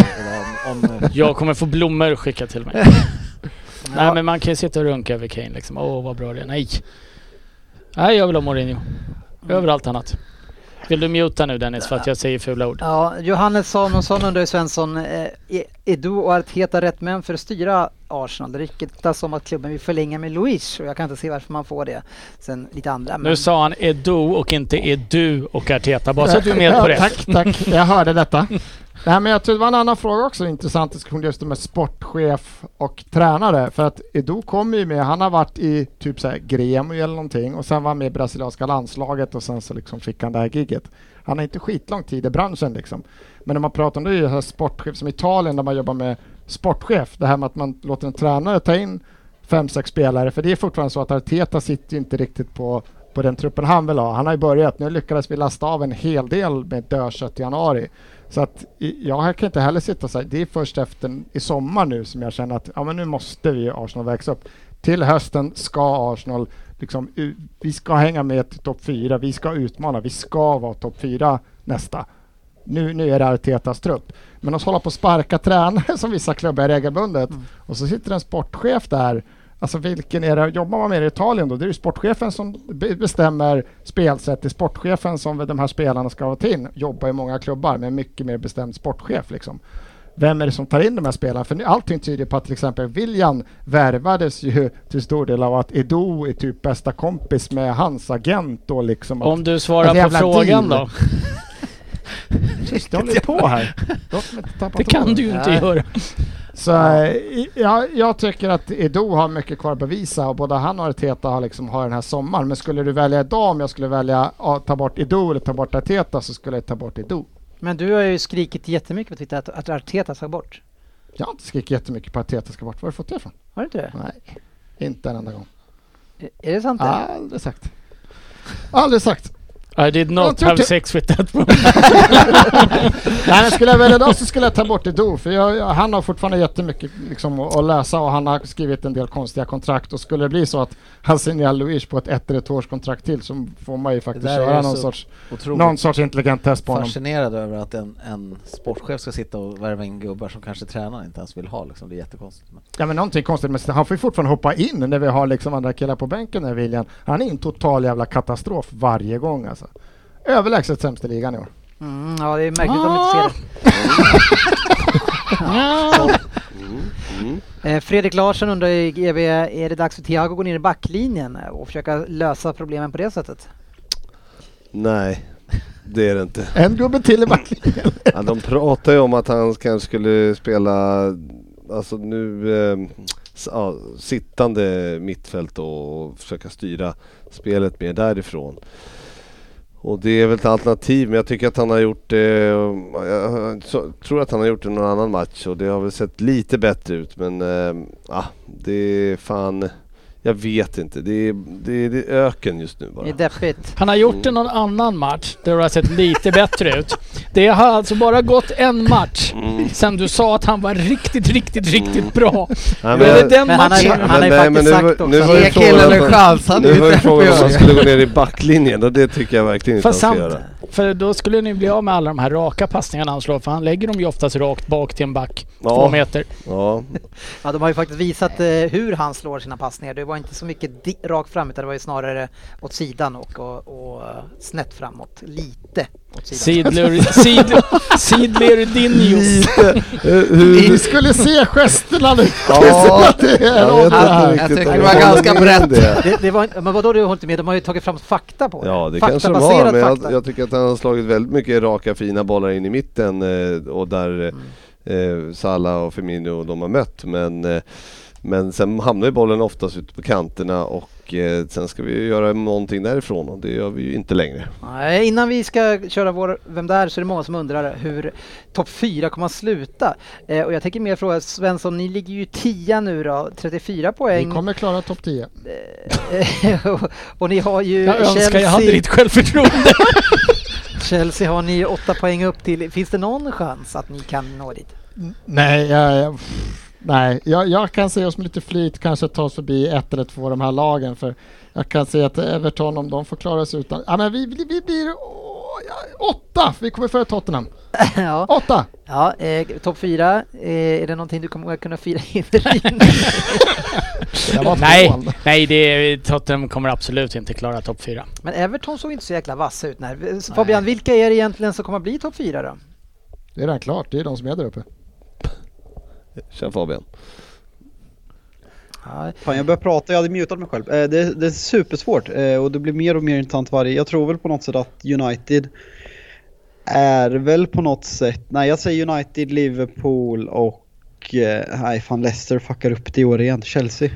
Om, om, eh, (laughs) Jag kommer få blommor skickat till mig. (laughs) Nej men man kan ju sitta och runka över Kane liksom. Åh vad bra det är. Nej. Nej jag vill ha Mourinho. Över allt annat. Vill du muta nu Dennis för att jag säger fula ord? Ja, Johannes Samuelsson undrar ju Svensson, eh, är- är du och Arteta rätt män för att styra Arsenal? Det ryktas om att klubben vill förlänga med Luis och jag kan inte se varför man får det. Sen lite andra. Nu sa han Edu och inte Edu och Arteta. Bara så att du är med på Ja, det. Tack, tack. Jag hörde detta. Nej, men jag tror det var en annan fråga också, intressant diskussion just med sportchef och tränare. För att Edo kommer ju med, han har varit i typ så här Gremio eller någonting och sen var han med i brasilianska landslaget och sen så liksom fick han det här giget. Han har inte skitlång tid i branschen liksom. Men när man pratar om det är ju här sportchef som i Italien där man jobbar med sportchef. Det här med att man låter en tränare ta in fem, sex spelare. För det är fortfarande så att Arteta sitter ju inte riktigt på, på den truppen han vill ha. Han har ju börjat, nu lyckades vi lasta av en hel del med dödkött i januari. Så att jag kan inte heller sitta och säga, det är först efter i sommar nu som jag känner att ja, men nu måste vi Arsenal växa upp. Till hösten ska Arsenal liksom, vi ska hänga med till topp fyra, vi ska utmana, vi ska vara topp fyra nästa. Nu, nu är det Artetas trupp. Men att hålla på och sparka tränare (laughs) som vissa klubbar regelbundet och så sitter en sportchef där Alltså vilken är det, jobbar man med det i Italien då? Det är ju sportchefen som be- bestämmer spelsätt. Det är sportchefen som de här spelarna ska ha till. Jobbar i många klubbar med mycket mer bestämd sportchef liksom. Vem är det som tar in de här spelarna? För allting tyder på att till exempel William värvades ju till stor del av att Edo är typ bästa kompis med hans agent och liksom att Om du Ett svarar på frågan deal. då. (laughs) Tyst, jag håller på här. Det kan du ju inte Nej. göra. Så eh, ja, jag tycker att Edo har mycket kvar att bevisa och både han och Arteta har, liksom, har den här sommaren. Men skulle du välja idag om jag skulle välja att ta bort Edo eller ta bort Arteta så skulle jag ta bort Edo. Men du har ju skrikit jättemycket på Twitter att, att Arteta ska bort. Jag har inte skrikit jättemycket på att Arteta ska bort. Var har du fått det ifrån? Har du inte det? Nej, inte en enda gång. Är- Är det sant? det? Aldrig sagt. Aldrig sagt. I did Jag not have inte- sex with that woman. (laughs) Nej, men skulle jag välja idag så skulle jag ta bort Edo för jag, jag, han har fortfarande jättemycket liksom, att, läsa och han har skrivit en del konstiga kontrakt och skulle det bli så att han signerar Luis på ett ett eller två års kontrakt till så får man ju faktiskt köra någon sorts, någon sorts intelligent test på honom. fascinerad över att en, en sportchef ska sitta och värva in gubbar som kanske tränaren inte ens vill ha. Liksom. Det är jättekonstigt. Men. Ja men någonting konstigt med han får ju fortfarande hoppa in när vi har liksom andra killar på bänken när William. Han är en total jävla katastrof varje gång alltså. Överlägset sämst i ligan i år. Mm, ja, det är märkligt om man inte ser det. Mm, (laughs) mm. Eh, Fredrik Larsson undrar i GB, är det dags för Thiago att gå ner i backlinjen och försöka lösa problemen på det sättet? Nej, det är det inte. En gubbe till i backlinjen. Ja, de pratar ju om att han kanske skulle spela, alltså nu, eh, ja, sittande mittfält och försöka styra spelet mer därifrån. Och det är väl ett alternativ, men jag tycker att han har gjort det, eh, jag tror att han har gjort det någon annan match och det har väl sett lite bättre ut men, Äh, ja, det är fan, jag vet inte. Det är, det är, det är öken just nu bara. Det är deppigt. Han har gjort det någon annan match där det har sett lite bättre ut. Det har alltså bara gått en match Mm. sen du sa att han var riktigt, riktigt, riktigt bra. Nej, Det är den Men han har ju, matchen. han har ju faktiskt men nu sagt också. Nu var ju inte frågan om han skulle gå ner i backlinjen och det tycker jag verkligen inte Fast han ska samt, göra. För då skulle ni bli av med alla de här raka passningarna han slår för han lägger dem ju oftast rakt bak till en back. Två Ja. meter. Ja, Ja, de har ju faktiskt visat eh, hur han slår sina passningar. Det var inte så mycket rakt fram utan det var ju snarare åt sidan och, och, och snett framåt. Lite. Sidler, (laughs) hur, Ni skulle se gesterna nu! Ja, (laughs) det är jag inte Jag riktigt tycker det var ganska håller med om brett. det. Det, det var, men vadå du har inte med? De har ju tagit fram fakta på det. Ja det kanske de har men jag, fakta. jag tycker att han har slagit väldigt mycket raka fina bollar in i mitten eh, och där Mm. eh, Salah och Firmino och de har mött men eh, men sen hamnar ju bollen oftast ute på kanterna och eh, sen ska vi göra någonting därifrån och det gör vi ju inte längre. Nej, innan vi ska köra vår Vem där så är det många som undrar hur topp 4 kommer att sluta. Eh, och jag tänker mer fråga Svensson, ni ligger ju 10 nu då, 34 Vi poäng. kommer klara topp 10. Eh, och, (laughs) och ni har ju Jag önskar Chelsea, jag hade ditt självförtroende. (laughs) Chelsea har ni 8 poäng upp till. Finns det någon chans att ni kan nå dit? Nej, jag, jag, nej. Jag, jag kan se oss med lite flit kanske ta oss förbi ett eller två av de här lagen. För jag kan se att Everton, om de får klara sig utan... Ja, men vi, vi, vi blir åh, ja, åtta! Vi kommer före Tottenham. (laughs) ja, Åtta! ja eh, topp 4. Eh, är det någonting du kommer kunna fira in? (laughs) Nej, nej det är, Tottenham kommer absolut inte klara topp 4. Men Everton såg inte så jäkla vassa ut. När. Fabian, vilka är det egentligen som kommer bli topp 4 då? Det är redan klart, det är de som är där uppe. Känn Fabian. Ja, Fan, jag börjar prata, jag hade mutat mig själv. Eh, det, det är supersvårt eh, och det blir mer och mer intressant varje. Jag tror väl på något sätt att United är väl på något sätt, nej jag säger United, Liverpool och eh, nej fan Leicester fuckar upp det i år igen, Chelsea.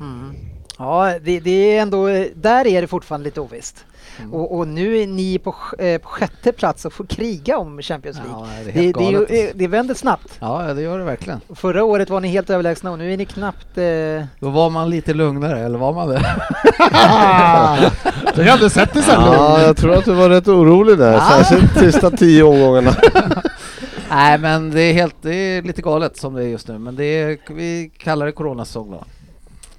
Mm. Ja, det, det är ändå, där är det fortfarande lite ovisst. Mm. Och, och nu är ni på, eh, på sjätte plats och får kriga om Champions League. Ja, det är det, det, galet. eh, det vänder snabbt. Ja, det gör det verkligen. Förra året var ni helt överlägsna och nu är ni knappt... Eh, Då var man lite lugnare, eller var man det? (laughs) Du hade sett det sen Ja, jag tror att du var rätt orolig där, särskilt sista tio omgångarna. (laughs) Nej, men det är, helt, det är lite galet som det är just nu. Men det är, vi kallar det coronasäsong då.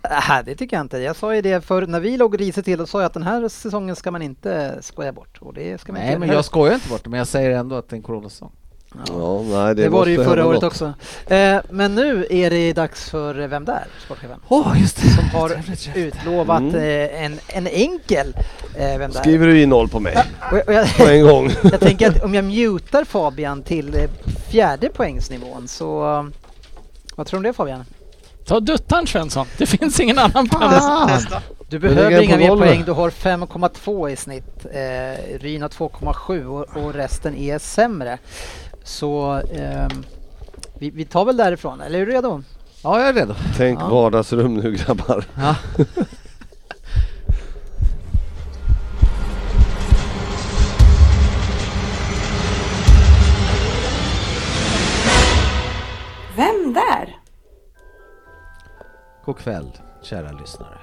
Äh, det tycker jag inte. Jag sa ju det för när vi låg risigt till och sa jag att den här säsongen ska man inte skoja bort. Och det ska man Nej, inte men jag skojar inte bort det, men jag säger ändå att det är en coronasäsong. Ja, nej, det, Det, var det ju förra året något. också. Eh, men nu är det dags för Vem där? Sportchefen. Åh, just det! Som har utlovat Mm. eh, en, en enkel eh, Vem där? Skriver du in noll på mig Och jag, och jag, på en gång? (laughs) jag tänker att om jag mutar Fabian till eh, fjärde poängsnivån så... Vad tror du om det Fabian? Ta duttan Svensson, det finns ingen annan på Ah, Du behöver inga mer poäng, du har 5,2 i snitt. Eh, Ryn har 2,7 och, och resten är sämre. Så ehm, vi, vi tar väl därifrån, eller är du redo? Ja, jag är redo. Tänk Ja. vardagsrum nu grabbar. Ja. (laughs) God kväll, kära lyssnare.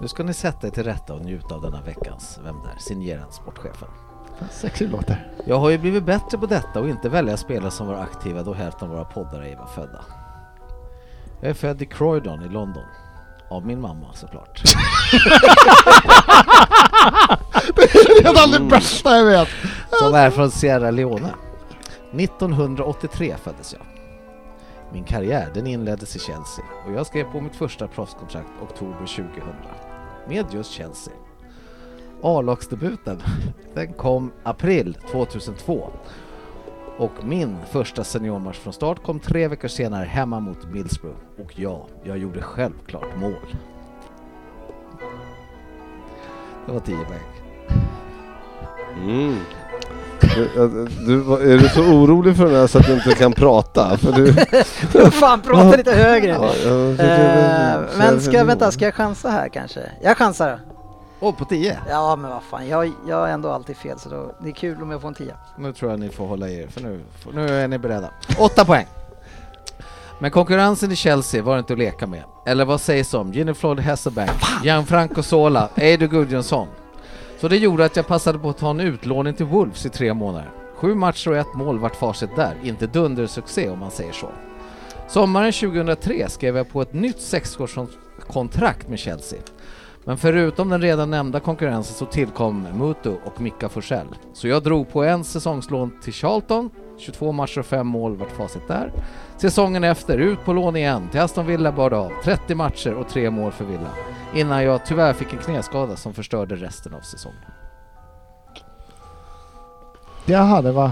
Nu ska ni sätta er till rätta och njuta av denna veckans Vem där? Signerad sportchefen. Sexigt låter. Jag har ju blivit bättre på detta och inte välja spelare som var aktiva då hälften av våra poddare ej var födda. Jag är född i Croydon i London. Av min mamma såklart. Redan det bästa jag vet. Som är från Sierra Leone. 1983 föddes jag. Min karriär den inleddes i Chelsea och jag skrev på mitt första proffskontrakt oktober 2000 med just Chelsea. A-lagsdebuten (laughs) den kom april 2002 och min första seniormatch från start kom tre veckor senare hemma mot Middlesbrough och ja, jag gjorde självklart mål. Det var 10 poäng. Mm. Du, du, var- är du så orolig för den här så att du inte kan prata? För du, (laughs) Fan, prata lite högre! (laughs) Ja, jag Eh, men ska, vänta, ska jag chansa här kanske? Jag chansar då. Åh, på 10! Ja men vad fan, jag, jag har ändå alltid fel så då, det är kul om jag får en tia. Nu tror jag ni får hålla er, för nu, nu är ni beredda. Åtta poäng! Men konkurrensen i Chelsea var inte att leka med. Eller vad sägs om Ginny Floyd Hesselbank, Gianfranco Sola, Eido Gudjonsson? Så det gjorde att jag passade på att ta en utlåning till Wolves i tre månader. Sju matcher och ett mål vart facit där, inte dundersuccé om man säger så. Sommaren 2003 skrev jag på ett nytt sexårskontrakt med Chelsea. Men förutom den redan nämnda konkurrensen så tillkom Mutu och Mika Forsell. Så jag drog på en säsongslån till Charlton, 22 matcher och 5 mål vart facit där. Säsongen efter, ut på lån igen, till Aston Villa bar det av, 30 matcher och 3 mål för Villa. Innan jag tyvärr fick en knäskada som förstörde resten av säsongen. Jaha, det var...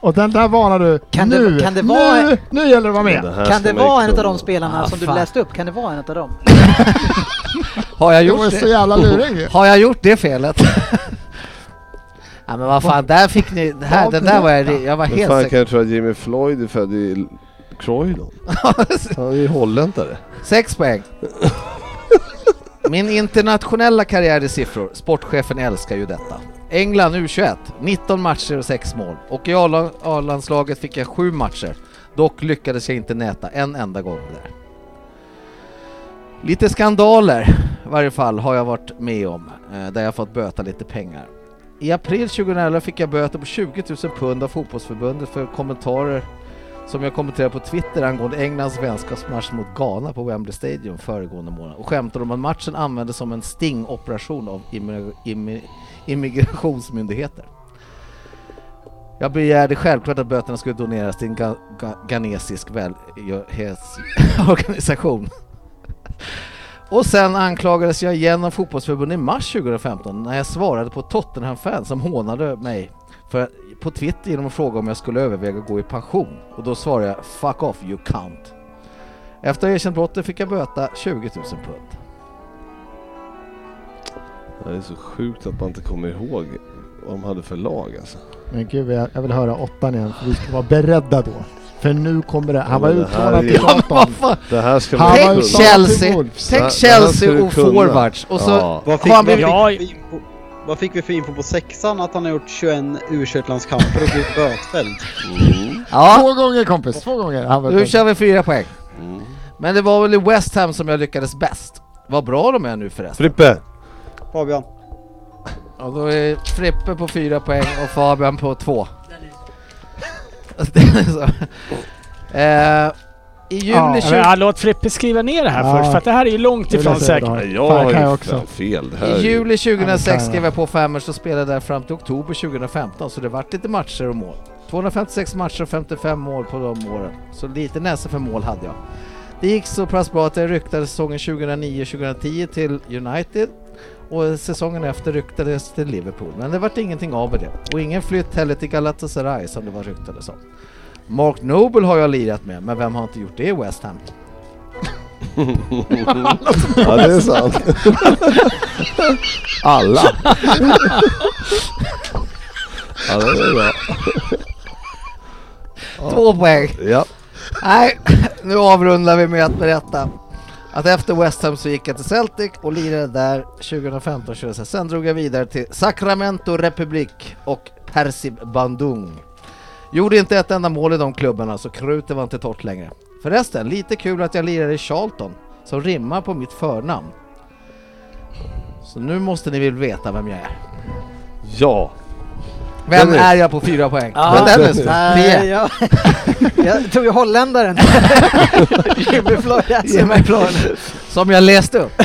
Och den där varnar du. Kan det- nu, kan det vara- nu, nu gäller det att vara med. Det Kan det vara en av de spelarna Ah, som du fan. läste upp? Kan det vara en av dem? (laughs) Har jag Det gjort var så det? jävla lurig. Har jag gjort det felet? (laughs) ja men vad fan, där fick ni... Det här, den där var jag, jag var Men helt fan säker. kan jag tro att Jimmy Floyd är född i Croydon? Han är ju holländare. Sex poäng. (laughs) Min internationella karriär i siffror, sportchefen älskar ju detta. England U21, 19 matcher och 6 mål. Och i A-landslaget fick jag 7 matcher. Dock lyckades jag inte näta en enda gång där. Lite skandaler i varje fall har jag varit med om, eh, där jag fått böta lite pengar. I april 2011 fick jag böter på 20 000 pund av fotbollsförbundet för kommentarer som jag kommenterade på Twitter angående Englands vänskapsmatch mot Ghana på Wembley Stadium föregående månad och skämtade om att matchen användes som en stingoperation av immi- immi- immigrationsmyndigheter. Jag begärde självklart att böterna skulle doneras till en ga- ga- ghanesisk välgörenhetsorganisation. Och sen anklagades jag igen av fotbollsförbundet i mars 2015 när jag svarade på Tottenham-fans som hånade mig för, på Twitter genom att fråga om jag skulle överväga att gå i pension. Och då svarade jag 'Fuck off you cunt' Efter att ha erkänt brottet fick jag böta 20 000 pund. Det är så sjukt att man inte kommer ihåg vad de hade för lag alltså. Men gud, jag, jag vill höra åttan igen för vi ska vara beredda då. För nu kommer det. Han var utlånad (laughs) till Ja, Charlton. fan! Det här ska Han man Tänk till Chelsea. Tänk Chelsea och forwards och så... Ja. Vad fick, Har vad, vi- vad fick vi för info på sexan? Att han har gjort 21 u landskamper och blivit bötfälld. Mm. Ja, Två gånger kompis, två gånger. Nu kör vi fyra poäng. Mm. Men det var väl i West Ham som jag lyckades bäst. Vad bra de är nu förresten. Frippe! Fabian. Ja, då är Frippe på fyra poäng och Fabian på två. Det (laughs) är (laughs) så. Eh, I juli Ja, 20... Ja, låt Frippe skriva ner det här Ja. först, för att det här är ju långt ifrån säkert. jag har ju också. fel. Det här I juli Ja, det 2006 kan skrev jag. på Femmers och spelade där fram till oktober 2015 så det vart lite matcher och mål. 256 matcher och 55 mål på de åren. Så lite näsa för mål hade jag. Det gick så pass bra att jag ryktade säsongen 2009-2010 till United och säsongen efter ryktades till Liverpool. Men det vart ingenting av med det. Och ingen flytt heller till Galatasaray som det var ryktades om. Mark Noble har jag lirat med, men vem har inte gjort det i West Ham? Ja, det är sant. Alla. Ja, det är bra. Två poäng! Ja. Nej, nu avrundar vi med att berätta att efter West Ham så gick jag till Celtic och lirade där 2015 körde jag. Sen drog jag vidare till Sacramento Republic och Persib Bandung. Gjorde inte ett enda mål i de klubbarna så krutet var inte torrt längre. Förresten, lite kul att jag lirade i Charlton som rimmar på mitt förnamn. Så nu måste ni väl veta vem jag är. Ja. Vem Dennis. är jag på fyra poäng? Ja. Men Dennis, Nej, tio. jag, jag tog ju holländaren. (laughs) Jimmy Floyd. Som jag läste upp.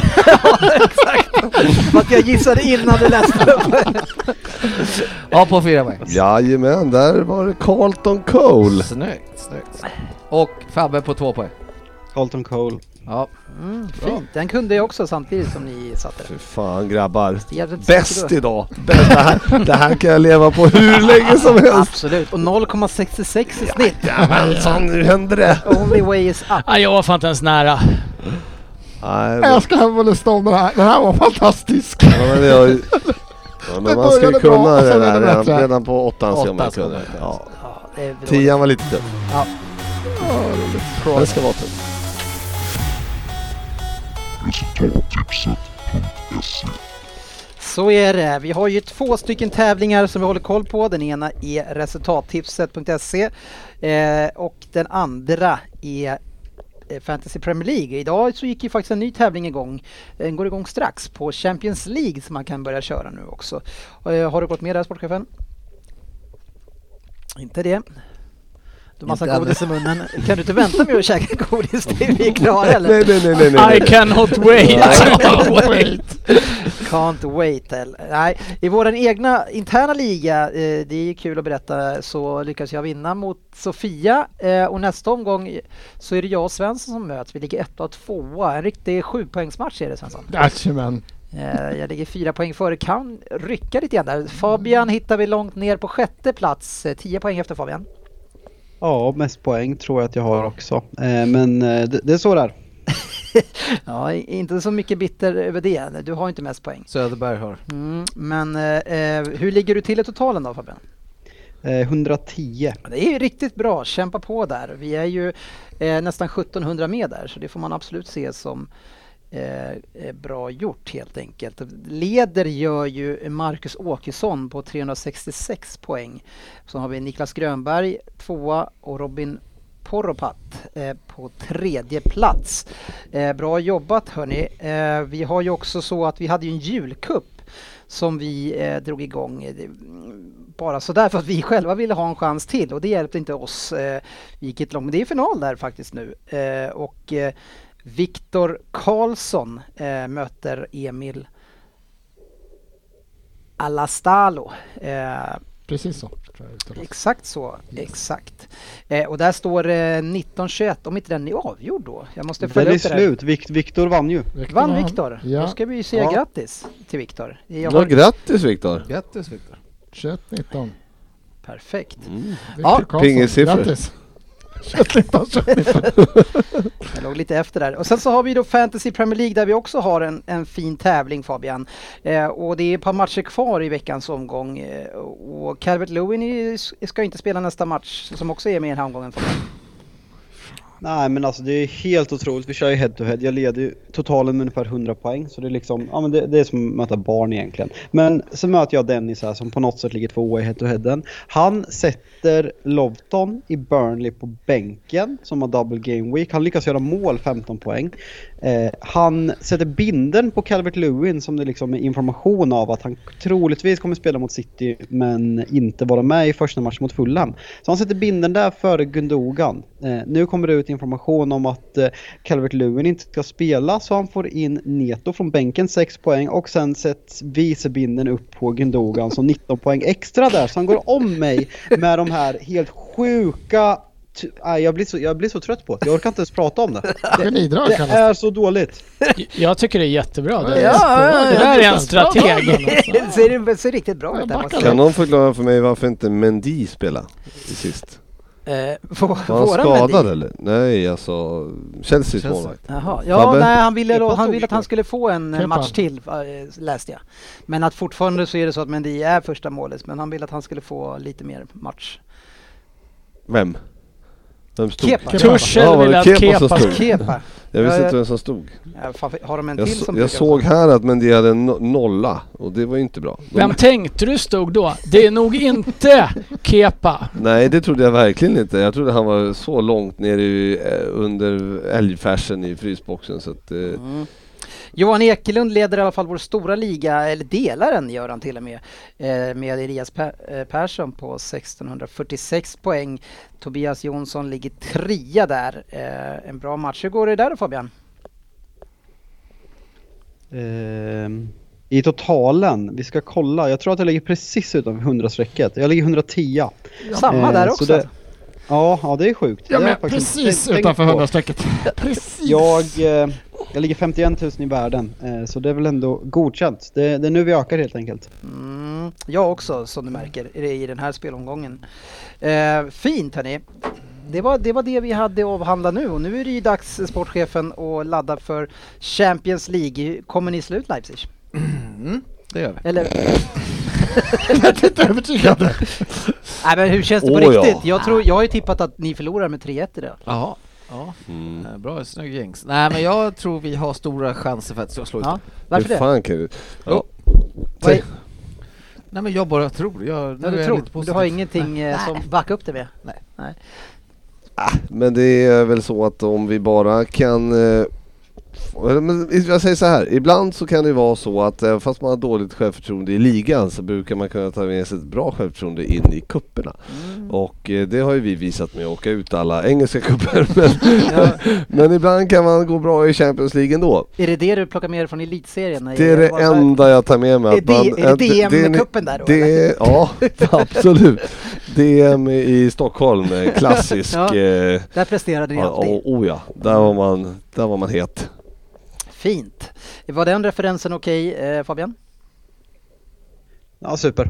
För att jag gissade innan du läste upp. Ja, på fyra poäng. Jajamän, där var det Carlton Cole. Snyggt, snyggt. Och Fabbe på två poäng. Carlton Cole. Ja, Mm, fint, den kunde jag också samtidigt som ni satte Fy den. fan grabbar. Bäst idag. Bäst. Det, här, det här kan jag leva på hur länge som helst. Absolut, och 0,66 i snitt. Jajamensan, nu händer det. Only way is up. Ja, jag var fan inte ens nära. Nej, men, Jag ska hem och lyssna om den här. Den här var fantastisk. ja, men, jag, (laughs) ja, men man bra, kunna och det där redan, redan på åttan. ska man kunna. Ja. Ja, det är dåligt. Tian var lite tuff. Ja, roligt. Det ska vara Resultattipset.se Så är det. Vi har ju två stycken tävlingar som vi håller koll på. Den ena är resultattipset.se eh, och den andra är eh, Fantasy Premier League. Idag så gick ju faktiskt en ny tävling igång. Den går igång strax på Champions League som man kan börja köra nu också. Eh, har du gått med där sportchefen? Inte det. Du har massa Inte godis i munnen. Kan du inte vänta med att käka (laughs) godis tills vi är klara eller? Nej, nej, nej, nej, nej. I cannot (laughs) (laughs) wait! wait. Can't wait. eller? Nej, i vår egna interna liga, eh, det är kul att berätta, så lyckas jag vinna mot Sofia eh, och nästa omgång så är det jag och Svensson som möts. Vi ligger etta och tvåa. En riktig sjupoängsmatch är det Svensson. Jajamän. Eh, jag ligger fyra poäng före, kan rycka lite grann där. Fabian hittar vi långt ner på sjätte plats, tio poäng efter Fabian. Ja, mest poäng tror jag att jag har också. Eh, men eh, det, det är så där. (laughs) Ja, inte så mycket bitter över det. Du har inte mest poäng. Söderberg har. Mm, men eh, eh, hur ligger du till i totalen då Fabian? Eh, 110. Ja, Det är ju riktigt bra, kämpa på där. Vi är ju eh, nästan 1700 med där så det får man absolut se som Eh, eh, bra gjort helt enkelt. Leder gör ju Marcus Åkesson på 366 poäng. Så har vi Niklas Grönberg tvåa och Robin Poropat eh, på tredje plats. Eh, bra jobbat hörni. Eh, vi har ju också så att vi hade ju en julkupp som vi eh, drog igång eh, bara sådär för att vi själva ville ha en chans till och det hjälpte inte oss. Eh, vi gick ett långt, men det är final där faktiskt nu. Eh, och eh, Viktor Karlsson eh, möter Emil Alastalo. Eh, Precis så. Exakt så, exakt. Eh, och där står eh, 1921, om inte den är avgjord då. Jag måste Den följa är upp det slut. Vikt, Viktor vann ju. Viktor Vann. Viktor? Ja. Då ska vi ju säga Ja. grattis till Viktor. Ja, har... grattis Viktor! Grattis Viktor. 21-19. Perfekt. Mm. Ja. Pingessiffror. Grattis! 21-19, 21-19. (laughs) Jag låg lite efter där. Och sen så har vi då Fantasy Premier League där vi också har en, en fin tävling Fabian. Eh, och det är ett par matcher kvar i veckans omgång. Eh, och Calvert Lewin ska inte spela nästa match som också är med i den här omgången. Fabian. Nej men alltså det är helt otroligt. Vi kör ju head to head. Jag leder ju totalen med ungefär 100 poäng. Så det är liksom, ja men det, det är som att möta barn egentligen. Men så möter jag Dennis här som på något sätt ligger tvåa i head to headen. Han sätter Lovton i Burnley på bänken som har double game week. Han lyckas göra mål 15 poäng. Eh, han sätter binden på Calvert Lewin som det liksom är information av att han troligtvis kommer spela mot City men inte vara med i första matchen mot Fulham. Så han sätter binden där före Gundogan. Eh, nu kommer det ut information om att eh, Calvert Lewin inte ska spela så han får in Neto från bänken 6 poäng och sen sätts vicebinden upp på Gundogan som 19 poäng extra där så han går om mig med de här helt sjuka Nej, jag, blir så, jag blir så trött på det. Jag orkar inte ens prata om det. (laughs) Det det. är så dåligt. Jag tycker det är jättebra. Det, Ja, ja, det där är en strateg. (laughs) det ser, det ser riktigt bra ut Kan någon förklara för mig varför inte Mendy spelade i sist? Eh, Var han skadad Mendy. eller? Nej, alltså Chelseas Chelsea. målvakt. Jaha, ja Fabbe? nej han ville, han ville att han skulle få en eh, Kepa. match till eh, läste jag. Men att fortfarande så är det så att Mendy är första målet men han ville att han skulle få lite mer match. Vem? Vem stod? Kepa. Tuchel Ja, var vill det att Kepa Kepa stod? Kepa. Jag visste Ja, inte vem som stod. Ja, fan, har de en Jag, till så, som jag såg här att Mendy hade en no- nolla och det var ju inte bra. De, Vem tänkte du stod då? Det är nog inte Kepa. Nej, det trodde jag verkligen inte. Jag trodde han var så långt ner i, eh, under älgfärsen i frysboxen så att... Eh, Mm. Johan Ekelund leder i alla fall vår stora liga, eller delar den gör han till och med, eh, med Elias eh, Persson på 1646 poäng. Tobias Jonsson ligger trea där. Eh, en bra match. Hur går det där då Fabian? Ehm, I totalen, vi ska kolla. Jag tror att jag ligger precis utanför 100-strecket. Jag ligger 110. Samma där så också. det- Ja, ja det är sjukt. Ja men precis utanför på. 100-strecket. (laughs) Precis! Jag, eh, jag ligger 51 000 i världen, eh, så det är väl ändå godkänt. Det, det är nu vi ökar helt enkelt. Mm, jag också som du märker i den här spelomgången. Eh, fint hörni. Det var, det var det vi hade att avhandla nu och nu är det ju dags sportchefen att ladda för Champions League. Kommer ni slå ut Leipzig? Mm, det gör vi. Eller? (laughs) Jag är inte övertygad. Nej men hur känns det på ja. riktigt? Jag, tror, jag har ju tippat att ni förlorar med 3-1 idag. Jaha. Ja, mm. eh, bra snygg gängs. Nej men jag tror vi har stora chanser för att slå ut Ja, varför det? fan kan du... Ja. Vad är- Nej men jag bara tror. Jag, nu Ja, du, tror, du har ingenting eh, Nej. som backar upp det med? Nej. Nej. Ah, men det är väl så att om vi bara kan eh, jag säger så här, ibland så kan det vara så att även fast man har dåligt självförtroende i ligan så brukar man kunna ta med sig ett bra självförtroende in i kupperna. Och eh, det har ju vi visat med att åka ut alla engelska kupper. (laughs) Men, men ibland kan man gå bra i Champions League ändå. Är det det du plockar med dig från elitserien? Det är det enda jag tar med mig. Är att man- det- är det DM-cupen där då, Det är, (laughs) ja, absolut. DM i Stockholm, eh, klassisk. (laughs) Ja, eh, Där presterade ni alltid. oh, oh ja, där var man, där var man het. Fint. Var den referensen okej eh, Fabian? Ja, super.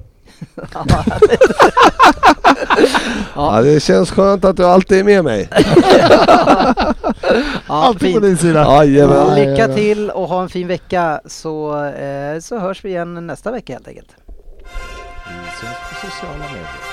(laughs) Ja, det känns skönt att du alltid är med mig. (laughs) Ja, Alltid på fint. din sida. Jajamän. Lycka till och ha en fin vecka så, eh, så hörs vi igen nästa vecka helt enkelt. Vi syns på sociala medier.